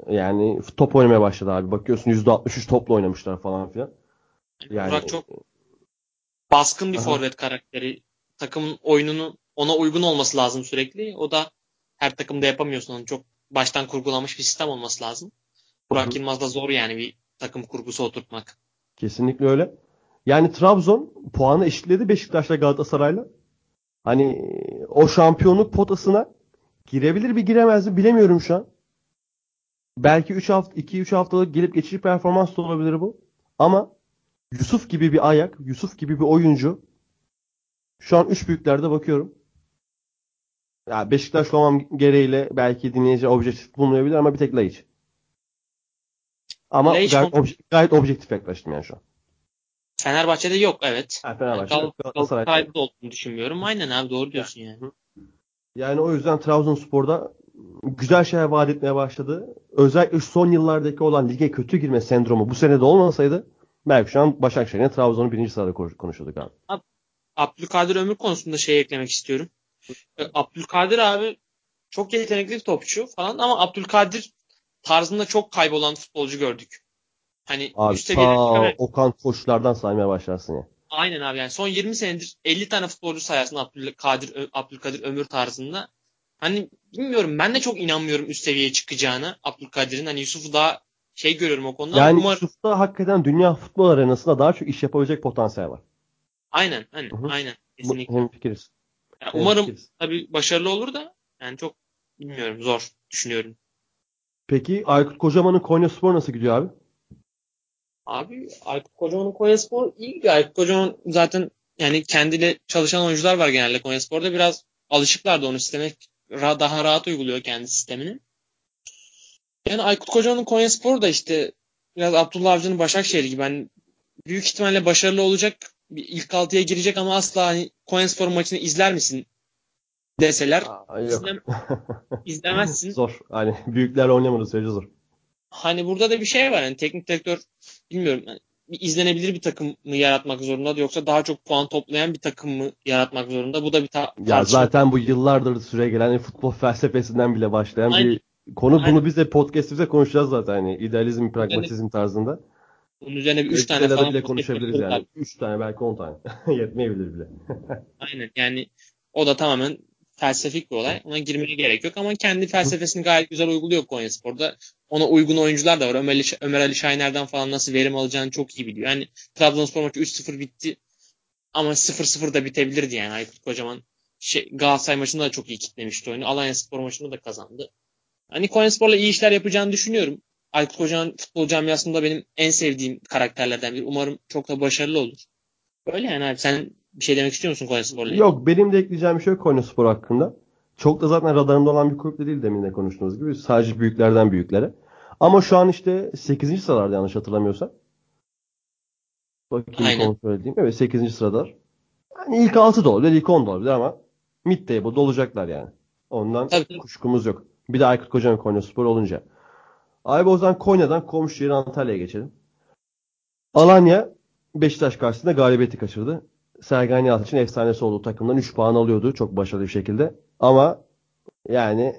Yani top oynamaya başladı abi. Bakıyorsun %63 topla oynamışlar falan filan. Yani Burak çok baskın bir Aha. forvet karakteri. Takımın oyununu ona uygun olması lazım sürekli. O da her takımda yapamıyorsun onu. Çok baştan kurgulanmış bir sistem olması lazım. Burak Hı hı. Yılmaz da zor yani bir takım kurgusu oturtmak. kesinlikle öyle. Yani Trabzon puanı eşitledi Beşiktaş'la Galatasaray'la. Hani o şampiyonluk potasına girebilir mi giremez mi bilemiyorum şu an. Belki 3 hafta 2-3 haftalık gelip geçici performans da olabilir bu. Ama Yusuf gibi bir ayak, Yusuf gibi bir oyuncu şu an 3 büyüklerde bakıyorum. Ya Beşiktaş olmam gereğiyle belki dinleyici objektif bulmayabilir ama bir tek Laiç. Ama Laiç gayet, obje- gayet objektif yaklaştım yani şu an. Fenerbahçe'de yok evet. Ha, Fenerbahçe, Gal- Galatasaray. Galatasaray'da da olduğunu düşünmüyorum. Aynen abi doğru diyorsun yani. Yani o yüzden Trabzonspor'da güzel şeyler vaat etmeye başladı. Özellikle şu son yıllardaki olan lige kötü girme sendromu bu sene de olmasaydı belki şu an Başakşehir'in Trabzon'un birinci sırada konuş- konuşuyorduk abi. Abdülkadir Ömür konusunda şey eklemek istiyorum. E, Abdülkadir abi çok yetenekli bir topçu falan ama Abdülkadir tarzında çok kaybolan futbolcu gördük. Hani Abi üst seviyede Okan Koçlardan saymaya başlarsın ya. Aynen abi yani son 20 senedir 50 tane futbolcu sayarsın Abdülkadir, Abdülkadir Ömür tarzında. Hani bilmiyorum ben de çok inanmıyorum üst seviyeye çıkacağına Abdülkadir'in. Hani Yusuf'u daha şey görüyorum o konuda. Yani umarım Yusuf'ta hakikaten dünya futbol arenasında daha çok iş yapabilecek potansiyel var. aynen aynen Hı hı. aynen kesinlikle. hem fikiriz. Yani umarım fikiriz. tabii başarılı olur da Yani çok bilmiyorum zor düşünüyorum. Peki Aykut Kocaman'ın Konya Spor nasıl gidiyor abi? Abi Aykut Kocaman'ın Konya Spor iyi gidiyor. Aykut Kocaman zaten yani kendiyle çalışan oyuncular var genelde Konya Spor'da. Biraz alışıklar da onu sisteme daha rahat uyguluyor kendi sistemini. Yani Aykut Kocaman'ın Konya Spor da işte biraz Abdullah Avcı'nın Başakşehir gibi. Yani büyük ihtimalle başarılı olacak. Bir ilk altıya girecek ama asla hani Konya Spor maçını izler misin deseler Aa, izlem, izlemezsin. zor. Hani büyüklerle oynamadığı sürece zor. Hani burada da bir şey var. Yani teknik direktör bilmiyorum. Yani bir izlenebilir bir takım mı yaratmak zorunda yoksa daha çok puan toplayan bir takım mı yaratmak zorunda? Bu da bir ta- Ya tartışma. zaten bu yıllardır süre gelen futbol felsefesinden bile başlayan Aynen. bir konu. Bunu Aynen. biz de podcast'imizde konuşacağız zaten. Hani idealizm, pragmatizm tarzında. Bunun üzerine bir 3 tane falan bile konuşabiliriz yani. 3 tane belki 10 tane. Yetmeyebilir bile. Aynen yani o da tamamen felsefik bir olay. Ona girmeye gerek yok ama kendi felsefesini gayet güzel uyguluyor Konyaspor'da. Ona uygun oyuncular da var. Ömer Ali, Ömer Ali Şahiner'den falan nasıl verim alacağını çok iyi biliyor. Yani Trabzonspor maçı 3-0 bitti ama 0-0 da bitebilirdi yani Aykut Kocaman. Şey, Galatasaray maçında da çok iyi kitlemişti oyunu. Alanya Spor maçında da kazandı. Hani Konyaspor'la iyi işler yapacağını düşünüyorum. Aykut Kocaman futbol camiasında benim en sevdiğim karakterlerden biri. Umarım çok da başarılı olur. Böyle yani abi sen bir şey demek istiyor musun Konyaspor'la? ilgili? Yok benim de ekleyeceğim bir şey yok Konya Spor hakkında. Çok da zaten radarımda olan bir kulüp de değil demin de konuştuğumuz gibi. Sadece büyüklerden büyüklere. Ama şu an işte 8. sıralarda yanlış hatırlamıyorsam. Bakayım Aynen. kontrol edeyim. Evet 8. sıradalar. Yani ilk 6 da olabilir, ilk 10 da olabilir ama mid table'da olacaklar yani. Ondan tabii. kuşkumuz yok. Bir de Aykut Kocaman Konya Spor olunca. Abi o zaman Konya'dan komşu yeri Antalya'ya geçelim. Alanya Beşiktaş karşısında galibiyeti kaçırdı. Sergen Yalçın efsanesi olduğu takımdan 3 puan alıyordu çok başarılı bir şekilde. Ama yani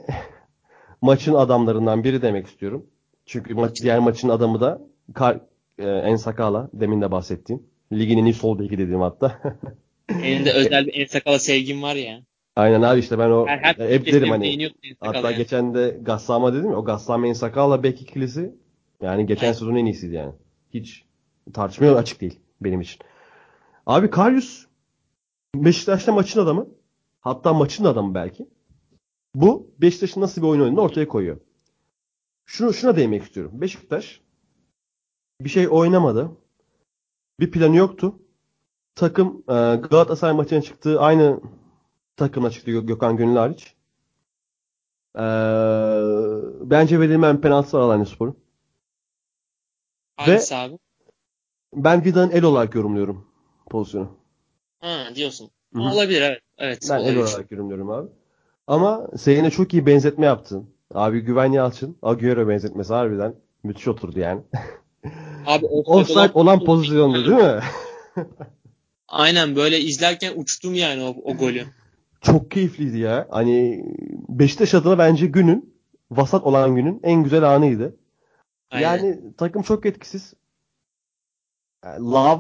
maçın adamlarından biri demek istiyorum. Çünkü maç, diğer maçın adamı da Kar, e, Ensakala demin de bahsettiğim. Ligin en iyi sol beki dediğim hatta. Benim de özel bir en sakala sevgim var ya. Aynen abi işte ben o her hep derim hani hatta yani. geçen de Gassama dedim ya o Gassama Ensakala bek ikilisi yani geçen Aynen. sezonun en iyisiydi yani. Hiç tartışmaya açık değil benim için. Abi Karius Beşiktaş'ta maçın adamı. Hatta maçın adamı belki. Bu Beşiktaş'ın nasıl bir oyun oynadığını ortaya koyuyor. Şunu şuna değinmek istiyorum. Beşiktaş bir şey oynamadı. Bir planı yoktu. Takım Galatasaray maçına çıktığı aynı takımla çıktı Gö- Gökhan Gönül hariç. E, bence verilmeyen penaltısı var Alanyaspor'un. Hangisi abi? Ben Vida'nın el olarak yorumluyorum pozisyonu. Ha diyorsun. Hı hı. Olabilir evet. Evet Ben el olabilir. olarak yorumluyorum abi. Ama Seyine çok iyi benzetme yaptın. Abi Güven Yalçın, Agüero benzetmesi harbiden müthiş oturdu yani. Abi Offside olan pozisyonda değil mi? Aynen böyle izlerken uçtum yani o, o golü. Çok keyifliydi ya. Hani Beşiktaş adına bence günün, vasat olan günün en güzel anıydı. Aynen. Yani takım çok etkisiz. Lav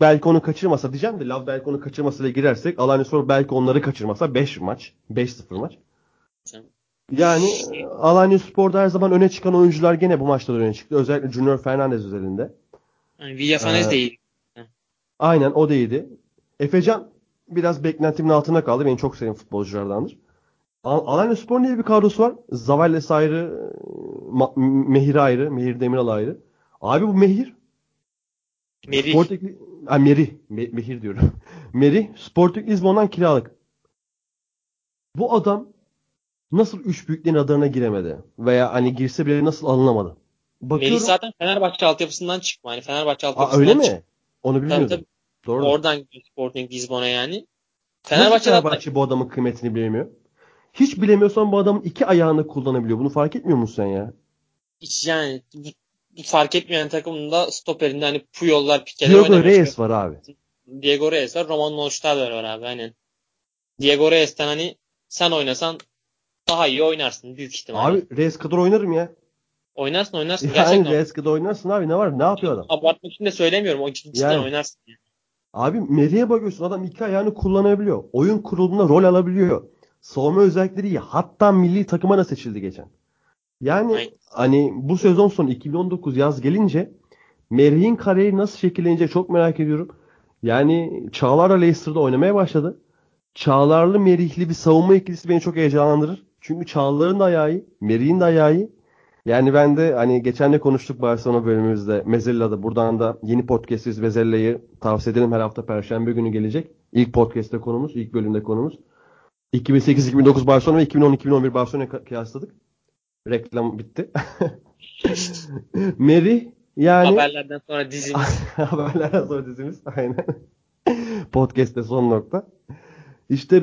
belki onu kaçırmasa diyeceğim de Lav belki onu kaçırmasıyla girersek Alanyaspor belki onları kaçırmasa 5 maç. 5-0 maç. Yani Alanyaspor'da her zaman öne çıkan oyuncular gene bu maçta da öne çıktı. Özellikle Junior Fernandez özelinde. Yani Villafanez Ee, değil. Aynen o da iyiydi. Efecan biraz beklentimin altında kaldı. Benim çok sevdiğim futbolculardandır. Al- Alanyaspor'un iyi bir kadrosu var. Zavalles ayrı, Ma- Mehir ayrı, Mehir Demiral ayrı. Abi bu Mehir Merih. Sporting ha, Meri, Me- Mehir diyorum. Meri Sporting Lisbon'dan kiralık. Bu adam nasıl üç büyüklerin radarına giremedi? Veya hani girse bile nasıl alınamadı? Bakıyorum. Melih zaten Fenerbahçe altyapısından çıkma. Yani Fenerbahçe Aa, altyapısından öyle çıkma. mi? Onu Tabii, bilmiyordum. tabii. Doğru. Oradan gidiyor Sporting Lisbon'a yani. Fenerbahçe Fenerbahçe bu adamın kıymetini bilemiyor? Hiç bilemiyorsan bu adamın iki ayağını kullanabiliyor. Bunu fark etmiyor musun sen ya? hiç yani fark etmeyen takımında stoperinde hani Puyol'lar, Pique'ler Diego. Reyes var abi. Diego Reyes var. Roman Neustadter var abi aynen. Diego Reyes'ten hani sen oynasan daha iyi oynarsın büyük ihtimalle. Abi Reyes kadar oynarım ya. Oynarsın oynarsın. Yani Gerçekten Reyes kadar oynarsın abi. Ne var? Ne yapıyor adam? abartmak için de söylemiyorum. O cidden Yani. oynarsın. Abi Meri'ye bakıyorsun adam iki ayağını kullanabiliyor. Oyun kurulumunda rol alabiliyor. Savunma özellikleri iyi. Hatta milli takıma da seçildi geçen. Yani Aynen. hani bu sezon sonu 2019 yaz gelince Merih'in kariyeri nasıl şekillenecek çok merak ediyorum. Yani Çağlar da Leicester'da oynamaya başladı. Çağlarlı Merihli bir savunma ikilisi beni çok heyecanlandırır. Çünkü Çağlar'ın da ayağı iyi, Merih'in de ayağı iyi. Yani ben de hani geçen de konuştuk Barcelona bölümümüzde Mezella'da. Buradan da yeni podcast'iz Mezella'yı tavsiye edelim. Her hafta Perşembe günü gelecek. İlk podcast'te konumuz, ilk bölümde konumuz. 2008-2009 Barcelona ve 2010-2011 Barcelona'ya kıyasladık. Reklam bitti. Merih yani... Haberlerden sonra dizimiz. Haberlerden sonra dizimiz. Aynen. Podcast'te son nokta. İşte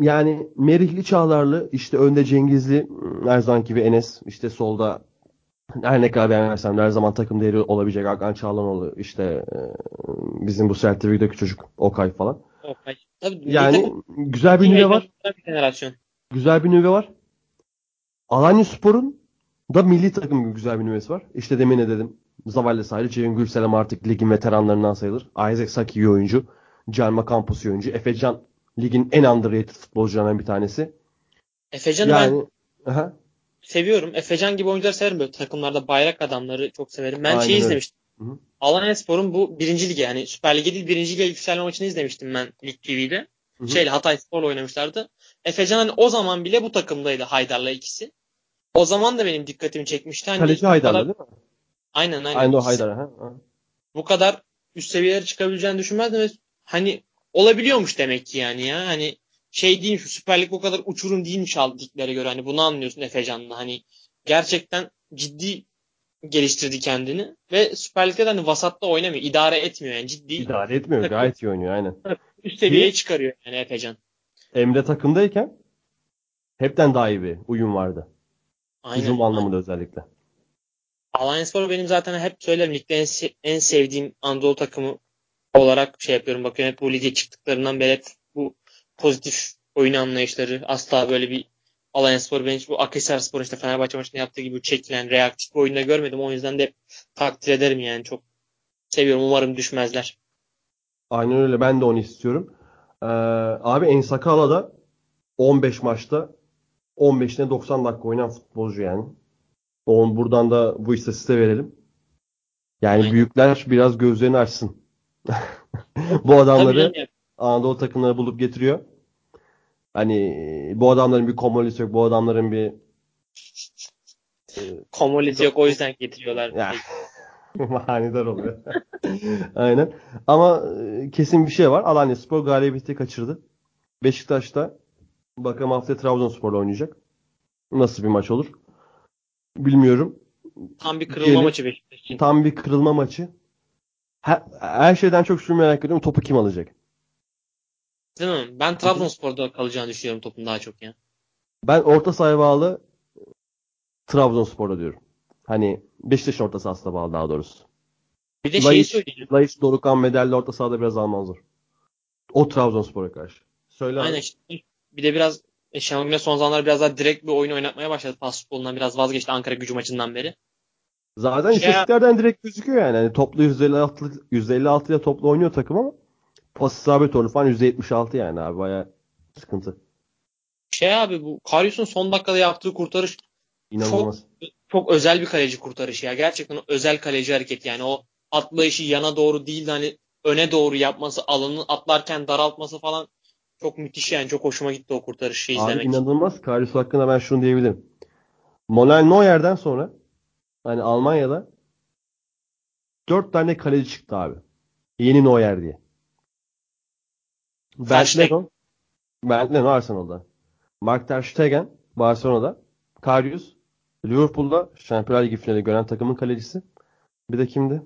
yani Merihli Çağlarlı, işte önde Cengizli, her zaman gibi Enes, işte solda her ne kadar beğenmezsem her zaman takım değeri olabilecek Hakan Çağlanoğlu, işte e, bizim bu Celtic çocuk Okay falan. Okay. Tabii, yani takım, güzel bir nüve var. Bir generasyon. Güzel bir nüve var. Alanya Spor'un da milli takım gibi güzel bir nüvesi var. İşte demin ne dedim. Zavallı Sahili, Ceyhun Gülselam artık ligin veteranlarından sayılır. Isaac Saki iyi oyuncu. Can Campos iyi oyuncu. Efecan ligin en underrated futbolcularından bir tanesi. Efecan'ı yani, ben aha. seviyorum. Efecan gibi oyuncuları severim böyle takımlarda bayrak adamları çok severim. Ben şeyi izlemiştim. Hı-hı. Alanya Spor'un bu birinci ligi yani Süper Lig'e değil birinci lige yükselme maçını izlemiştim ben Lig TV'de. Hı-hı. Şeyle Hatay Spor'la oynamışlardı. Efecan hani o zaman bile bu takımdaydı Haydar'la ikisi. O zaman da benim dikkatimi çekmişti. Hani Kaleci Haydar'la kadar... değil mi? Aynen aynen. Aynen o Haydar. Ha? Bu kadar üst seviyelere çıkabileceğini düşünmezdim ve hani olabiliyormuş demek ki yani ya. Hani şey değil şu Süper Lig bu kadar uçurum değilmiş aldıkları göre. Hani bunu anlıyorsun Efecan'la. Hani gerçekten ciddi geliştirdi kendini ve Süper Lig'de de hani vasatta oynamıyor. idare etmiyor yani ciddi. İdare etmiyor. Takım, gayet iyi oynuyor aynen. Üst seviyeye çıkarıyor yani Efecan. Emre takımdayken hepten daha iyi bir uyum vardı. Aynen. Hücum anlamında özellikle. Alanyaspor benim zaten hep söylerim ligde en, en sevdiğim Anadolu takımı olarak şey yapıyorum. Bakıyorum hep bu lige çıktıklarından beri hep bu pozitif oyun anlayışları asla böyle bir Alanyaspor ben hiç bu Akhisarspor işte Fenerbahçe maçında yaptığı gibi çekilen reaktif bir oyunda görmedim. O yüzden de takdir ederim yani çok seviyorum. Umarım düşmezler. Aynen öyle. Ben de onu istiyorum. Ee, abi Ensakala da 15 maçta 15'ine 90 dakika oynayan futbolcu yani. Onun buradan da bu istatistiğe verelim. Yani Aynen. büyükler biraz gözlerini açsın. Bu adamları Anadolu takımları bulup getiriyor. Hani bu adamların bir komolisi yok. Bu adamların bir e, komolisi yok o yüzden getiriyorlar. Manidar oluyor. Aynen. Ama e, kesin bir şey var. Alanya Spor galibiyeti kaçırdı. Beşiktaş'ta bakalım haftaya Trabzonspor'la oynayacak. Nasıl bir maç olur? Bilmiyorum. Tam bir kırılma Diyelim, maçı Beşiktaş için. Tam bir kırılma maçı. Her, her şeyden çok şunu merak ediyorum. Topu kim alacak? Değil mi? Ben Trabzonspor'da kalacağını düşünüyorum topun daha çok ya. Ben orta sahaya bağlı Trabzonspor'da diyorum. Hani Beşiktaş orta sahasına bağlı daha doğrusu. Bir de şeyi söyleyeyim. Laiç, Dorukan, Medelli orta sahada biraz alman zor. O Trabzonspor'a karşı. Söyle Aynen işte. Bir de biraz e, Şenol Güneş son zamanlarda biraz daha direkt bir oyun oynatmaya başladı. Pas futbolundan biraz vazgeçti Ankara gücü maçından beri. Zaten şey, istatistiklerden direkt gözüküyor yani. yani toplu 156 156 ile toplu oynuyor takım ama pas isabet oranı falan %76 yani abi baya sıkıntı. Şey abi bu Karius'un son dakikada yaptığı kurtarış İnanılmaz. Çok, çok özel bir kaleci kurtarışı ya. Gerçekten özel kaleci hareket yani o atlayışı yana doğru değil de hani öne doğru yapması, alanı atlarken daraltması falan çok müthiş yani. Çok hoşuma gitti o kurtarışı izlemek. Abi inanılmaz. Karius hakkında ben şunu diyebilirim. Manuel Neuer'den sonra hani Almanya'da dört tane kaleci çıktı abi. Yeni Neuer diye. Bernd Leno, Bernd Leno Arsenal'da. Mark Ter Stegen Barcelona'da. Karius Liverpool'da Şampiyonlar Ligi finali gören takımın kalecisi. Bir de kimdi?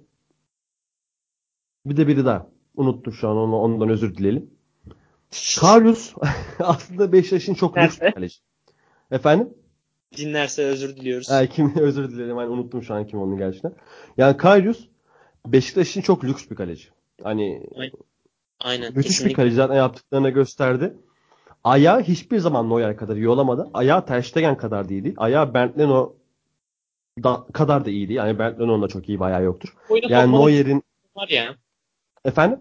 Bir de biri daha. Unuttum şu an onu, ondan özür dileyelim. Karius aslında Beşiktaş'ın çok lüks bir kaleci. Efendim? Dinlerse özür diliyoruz. Ha, kim özür dilerim. Yani unuttum şu an kim onun gerçekten. Yani Karius Beşiktaş çok lüks bir kaleci. Hani Aynen. Müthiş kesinlikle. bir kaleci zaten yaptıklarını gösterdi. Ayağı hiçbir zaman Neuer kadar iyi olamadı. Ayağı Ter Stegen kadar da iyi değil. Ayağı Bernd Leno da, kadar da iyi değil. Yani Bernd Leno'nun da çok iyi bir ayağı yoktur. Oyuna yani Neuer'in var ya. Efendim?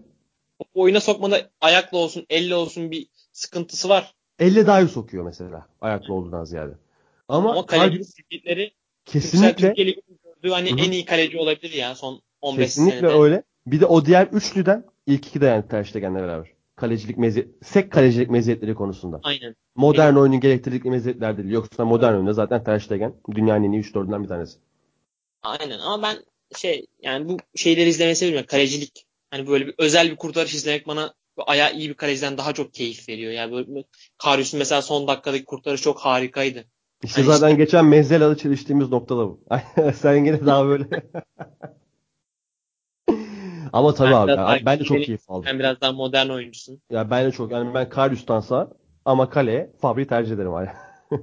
Oyuna sokmada ayakla olsun, elle olsun bir sıkıntısı var. Elle daha iyi sokuyor mesela. Ayakla olduğundan ziyade. Ama, Ama kaleci skillleri kesinlikle gördüğü hani Hı-hı. en iyi kaleci olabilir ya son 15 kesinlikle senede. Kesinlikle öyle. Bir de o diğer üçlüden ilk iki de yani Ter Stegen'le beraber. kalecilik meziyet, sek kalecilik meziyetleri konusunda. Aynen. Modern Evet. oyunun gerektirdikleri meziyetler değil. Yoksa modern oyunda zaten Ter Stegen dünyanın en iyi 3-4'ünden bir tanesi. Aynen ama ben şey yani bu şeyleri izlemeyi seviyorum. Kalecilik hani böyle bir özel bir kurtarış izlemek bana ayağı iyi bir kaleciden daha çok keyif veriyor. Yani böyle Karius'un mesela son dakikadaki kurtarış çok harikaydı. İşte Hani zaten geçen Mezzela'da çeliştiğimiz nokta da bu. Sen yine daha böyle. Ama tabii Ben abi biraz ben, de çok keyif aldım. Sen biraz daha modern oyuncusun. Ya ben de çok yani ben Karius'tansa ama kaleye Fabri'yi tercih ederim abi.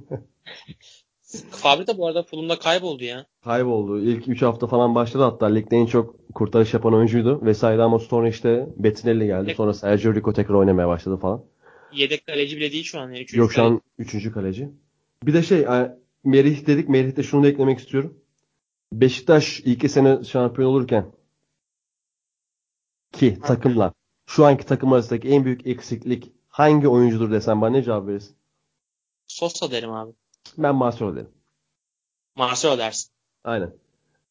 Fabri de bu arada Fulham'da kayboldu ya. Kayboldu. İlk 3 hafta falan başladı hatta ligde en çok kurtarış yapan oyuncuydu vesaire ama sonra işte Bettinelli geldi. Evet. Sonra Sergio Rico tekrar oynamaya başladı falan. Yedek kaleci bile değil şu an. Yani. Üçüncü Yok şu an 3. kaleci. Bir de şey Merih dedik. Merih'te şunu da eklemek istiyorum. Beşiktaş ilk sene şampiyon olurken ki takımla şu anki takım arasındaki en büyük eksiklik hangi oyuncudur desem bana ne cevap verirsin? Sosa derim abi. Ben Marcelo derim. Marcelo dersin. Aynen.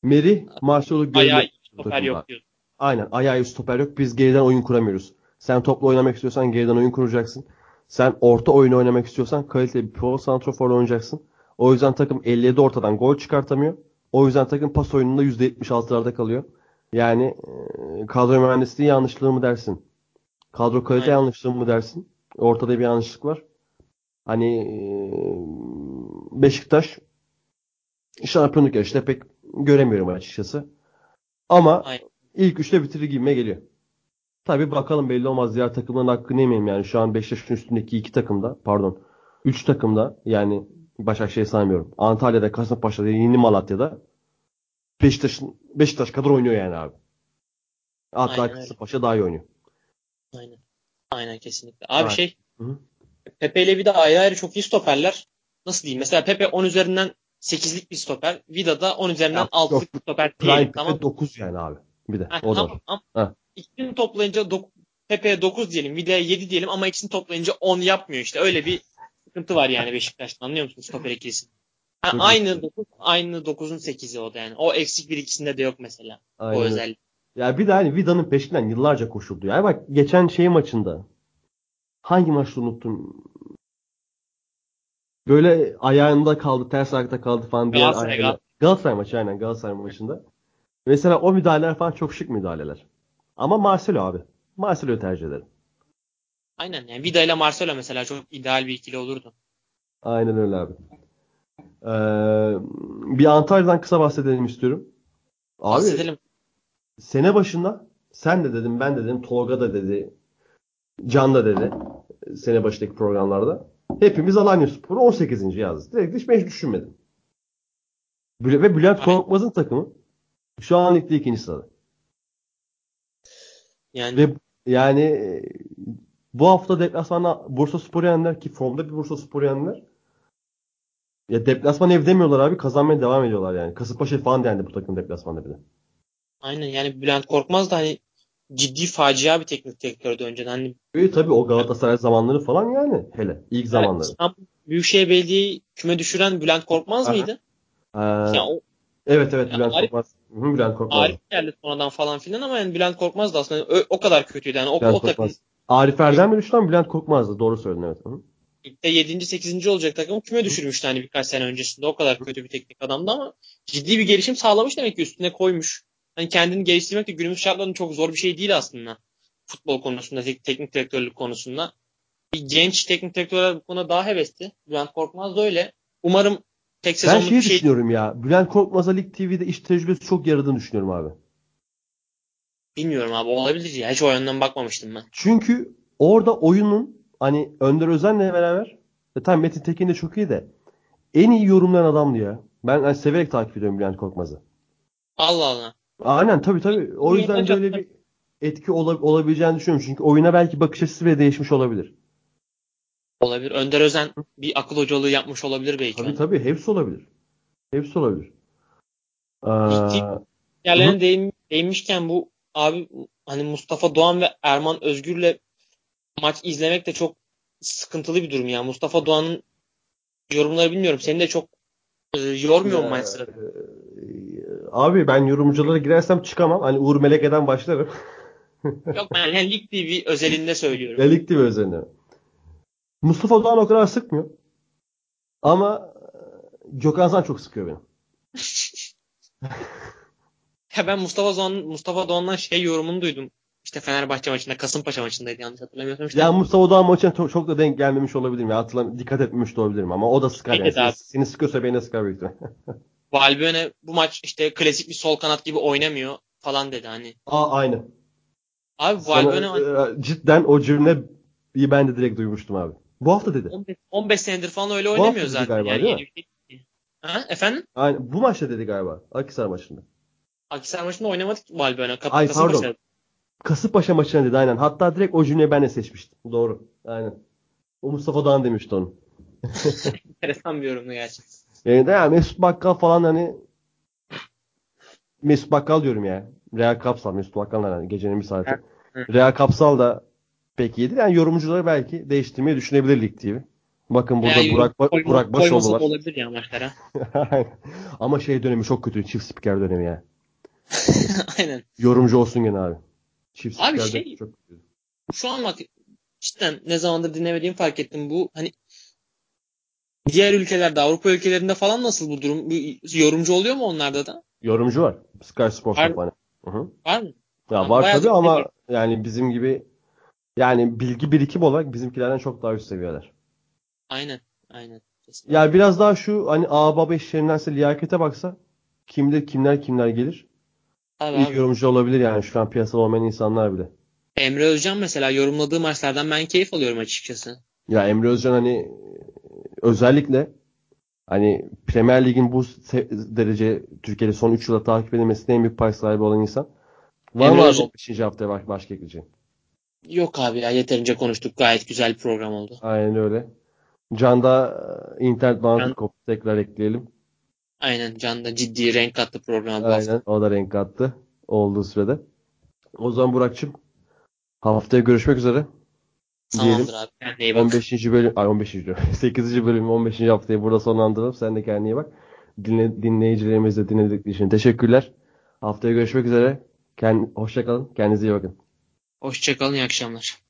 Merih, Marcelo Ayağı görüyor. stoper yok diyor. Aynen. Ayağı stoper yok. Biz geriden oyun kuramıyoruz. Sen topla oynamak istiyorsan geriden oyun kuracaksın. Sen orta oyunu oynamak istiyorsan kaliteli bir pivot santroforla oynayacaksın. O yüzden takım 57 ortadan gol çıkartamıyor. O yüzden takım pas oyununda %76'larda kalıyor. Yani kadro mühendisliği yanlışlığı mı dersin? Kadro kalite Aynen. yanlışlığı mı dersin? Ortada bir yanlışlık var. Hani Beşiktaş şampiyonluk yarışında pek göremiyorum açıkçası. Ama Aynen. ilk üçte bitirir gibime geliyor. Tabii bakalım belli olmaz. Diğer takımların hakkını yemeyeyim yani. Şu an Beşiktaş'ın üstündeki iki takımda pardon. Üç takımda yani Başakşehir'i saymıyorum. Antalya'da, Kasımpaşa'da, Yeni Malatya'da Beşiktaş'ın Beşiktaş kadar oynuyor yani abi. Hatta Aynen. Kasımpaşa daha iyi oynuyor. Aynen. Aynen kesinlikle. Abi Aynen. şey Hı hı. Pepe ile Vida ayrı ayrı çok iyi stoperler. Nasıl diyeyim? Mesela Pepe 10 üzerinden 8'lik bir stoper. Vida da 10 üzerinden Ya, 6'lık yok. bir stoper Prime. Pepe Tamam. mı? 9 yani abi. Bir de Ha, o da tamam. var. Ama Ha. İkisini toplayınca dok- Pepe'ye 9 diyelim. Vida'ya 7 diyelim ama ikisini toplayınca 10 yapmıyor işte. Öyle bir sıkıntı var yani Beşiktaş'ta. Anlıyor musun stoper ikilisi? Çok aynı 9, aynı 9'un 8'i o da yani. O eksik bir ikisinde de yok mesela. Aynen. O özellik. Ya bir de hani Vida'nın peşinden yıllarca koşuldu. Yani bak geçen şey maçında hangi maçta unuttum. Böyle ayağında kaldı, ters ayakta kaldı falan diye. Galatasaray, ayağıyla- Galatasaray maçı aynen Galatasaray maçında. Mesela o müdahaleler falan çok şık müdahaleler. Ama Marcelo abi. Marcelo'yu tercih ederim. Aynen yani Vida ile Marcelo mesela çok ideal bir ikili olurdu. Aynen öyle abi. Ee, bir Antalya'dan kısa bahsedelim istiyorum. Abi Bahsedelim. sene başında sen de dedim ben de dedim Tolga da dedi Can da dedi sene başındaki programlarda. Hepimiz Alanya Spor'u 18. yazdı. Direkt hiç ben hiç düşünmedim. Ve Bülent. Korkmaz'ın takımı şu an ligde ikinci sırada. Yani Ve yani e, bu hafta deplasmanda Bursa Spor yendiler ki formda bir Bursa Spor yendiler. Ya deplasman ev demiyorlar abi kazanmaya devam ediyorlar yani. Kasımpaşa falan yendi bu takım deplasmanda bir de. aynen yani Bülent Korkmaz da hani ciddi facia bir teknik direktördü önceden. Hani Ve tabii o Galatasaray zamanları falan yani hele ilk zamanları. İstanbul Büyükşehir Belediye'yi küme düşüren Bülent Korkmaz Aha. mıydı? Ee, Ya o evet evet Ya Bülent Arif- Korkmaz. Bülent Korkmaz. Arif geldi sonradan falan filan ama yani Bülent Korkmaz da aslında o, o kadar kötüydü. Yani o, Bülent o takım. Arif Erdem mi düştü lan Bülent Korkmaz'dı. Doğru söyledin evet. Hı. ligde 7. 8. olacak takımı küme düşürmüştü hani birkaç sene öncesinde. O kadar kötü bir teknik adamdı ama ciddi bir gelişim sağlamış demek ki üstüne koymuş. Hani kendini geliştirmek de günümüz şartlarında çok zor bir şey değil aslında. Futbol konusunda, tek- teknik direktörlük konusunda. Bir genç teknik direktörler bu konuda daha hevesli. Bülent Korkmaz da öyle. Umarım tek Ben şeyi bir şey düşünüyorum ya. Bülent Korkmaz'a Lig TV'de iş tecrübesi çok yaradığını düşünüyorum abi. bilmiyorum abi olabilir ya. Hiç o yönden bakmamıştım ben. Çünkü orada oyunun hani Önder Özen'le beraber ve tabii Metin Tekin de çok iyi de en iyi yorumlayan adamdı ya. Ben hani severek takip ediyorum Bülent Korkmaz'ı. Allah Allah. Aynen tabii tabii. O yüzden böyle bir etki ola- olabileceğini düşünüyorum. Çünkü oyuna belki bakış açısı bile değişmiş olabilir. Olabilir. Önder Özen bir akıl hocalığı yapmış olabilir belki. Tabii ona. tabii. Hepsi olabilir. Hepsi olabilir. Ee, Lig Yerlerine değin, değinmişken bu abi hani Mustafa Doğan ve Erman Özgür'le maç izlemek de çok sıkıntılı bir durum ya. Mustafa Doğan'ın yorumları bilmiyorum. Seni de çok e, yormuyor mu maç sırasında? e, Abi ben yorumculara girersem çıkamam. Hani Uğur Meleke'den başlarım. Yok ben yani Lig TV özelinde söylüyorum. Lig TV özelinde. Mustafa Doğan o kadar sıkmıyor. Ama e, Gökhan Zan çok sıkıyor beni. Ya ben Mustafa Doğan, Mustafa Doğan'dan şey yorumunu duydum. İşte Fenerbahçe maçında, Kasımpaşa maçındaydı yanlış hatırlamıyorsam. Işte Ya Mustafa Doğan maçına çok, çok da denk gelmemiş olabilirim. Ya hatırlam dikkat etmemiş de olabilirim ama o da sıkar yani. Evet abi. seni sıkıyorsa beni de sıkar büyük. Valbuena bu maç işte klasik bir sol kanat gibi oynamıyor falan dedi hani. Aa aynı. Abi Sana, Valbuena e, cidden o cümleyi ben de direkt duymuştum abi. Bu hafta dedi. 15, 15 senedir falan öyle oynamıyor zaten. galiba, yani değil yeni bir şey. Ha, efendim? Aynen. Bu maçta dedi galiba. Akhisar maçında. Akhisar maçında oynamadık Valbuena. Kap- Ay, Kasımpaşa. pardon. Kasımpaşa maçına dedi aynen. Hatta direkt o cümleyi ben de seçmiştim. Doğru. Aynen. O Mustafa Doğan demişti onu. Enteresan bir yorumdu gerçekten. Yani de ya Mesut Bakkal falan hani Mesut Bakkal diyorum ya. Real Kapsal. Mesut Bakkal hani gecenin bir saati. Real Kapsal da pek iyidir. Yani yorumcuları belki değiştirmeyi düşünebilir Lig TV. Bakın burada Veya Burak, koyma- Burak Başoğlu var. olabilir ya maçlara. Ama şey dönemi çok kötü. Çift spiker dönemi ya. Aynen. Yorumcu olsun gene abi. Çift Abi şey- çok kötü. Şu an bak cidden ne zamandır dinlemediğimi fark ettim. Bu hani diğer ülkelerde Avrupa ülkelerinde falan nasıl bu durum? Bir yorumcu oluyor mu onlarda da? Yorumcu var. Sky Sports Var-. Var mı? Ya Abi var tabii ama yani bizim gibi yani bilgi birikim olarak bizimkilerden çok daha üst seviyeler. Aynen. Aynen. Kesinlikle. Ya biraz daha şu hani ağ baba işlerindense liyakete baksa kimdir kimler kimler gelir. Abi, İyi abi. yorumcu olabilir yani şu an piyasada olmayan insanlar bile. Emre Özcan mesela yorumladığı maçlardan ben keyif alıyorum açıkçası. Ya Emre Özcan hani özellikle hani Premier Lig'in bu derece Türkiye'de son 3 yılda takip edilmesine en büyük pay sahibi olan insan. Var mı abi Özcan- 15. haftaya baş, başka ekleyeceğim? Yok abi ya yeterince konuştuk. Gayet güzel bir program oldu. Aynen öyle. Can'da e, internet bağlantı Can- koptu. Tekrar ekleyelim. Aynen Can da ciddi renk bu hafta. Aynen. O da renk kattı. Olduğu sürede. O zaman Burak'cığım haftaya görüşmek üzere. Diyelim. Tamamdır abi. Kendine iyi bak. 15. bölüm, ay 15. diyorum. 8. bölüm 15. haftayı burada sonlandıralım. Sen de kendine iyi bak. Dinle, dinleyicilerimiz de dinledikleri için teşekkürler. Haftaya görüşmek üzere. Kend, hoşça kalın. Kendinize iyi bakın. Hoşçakalın iyi akşamlar.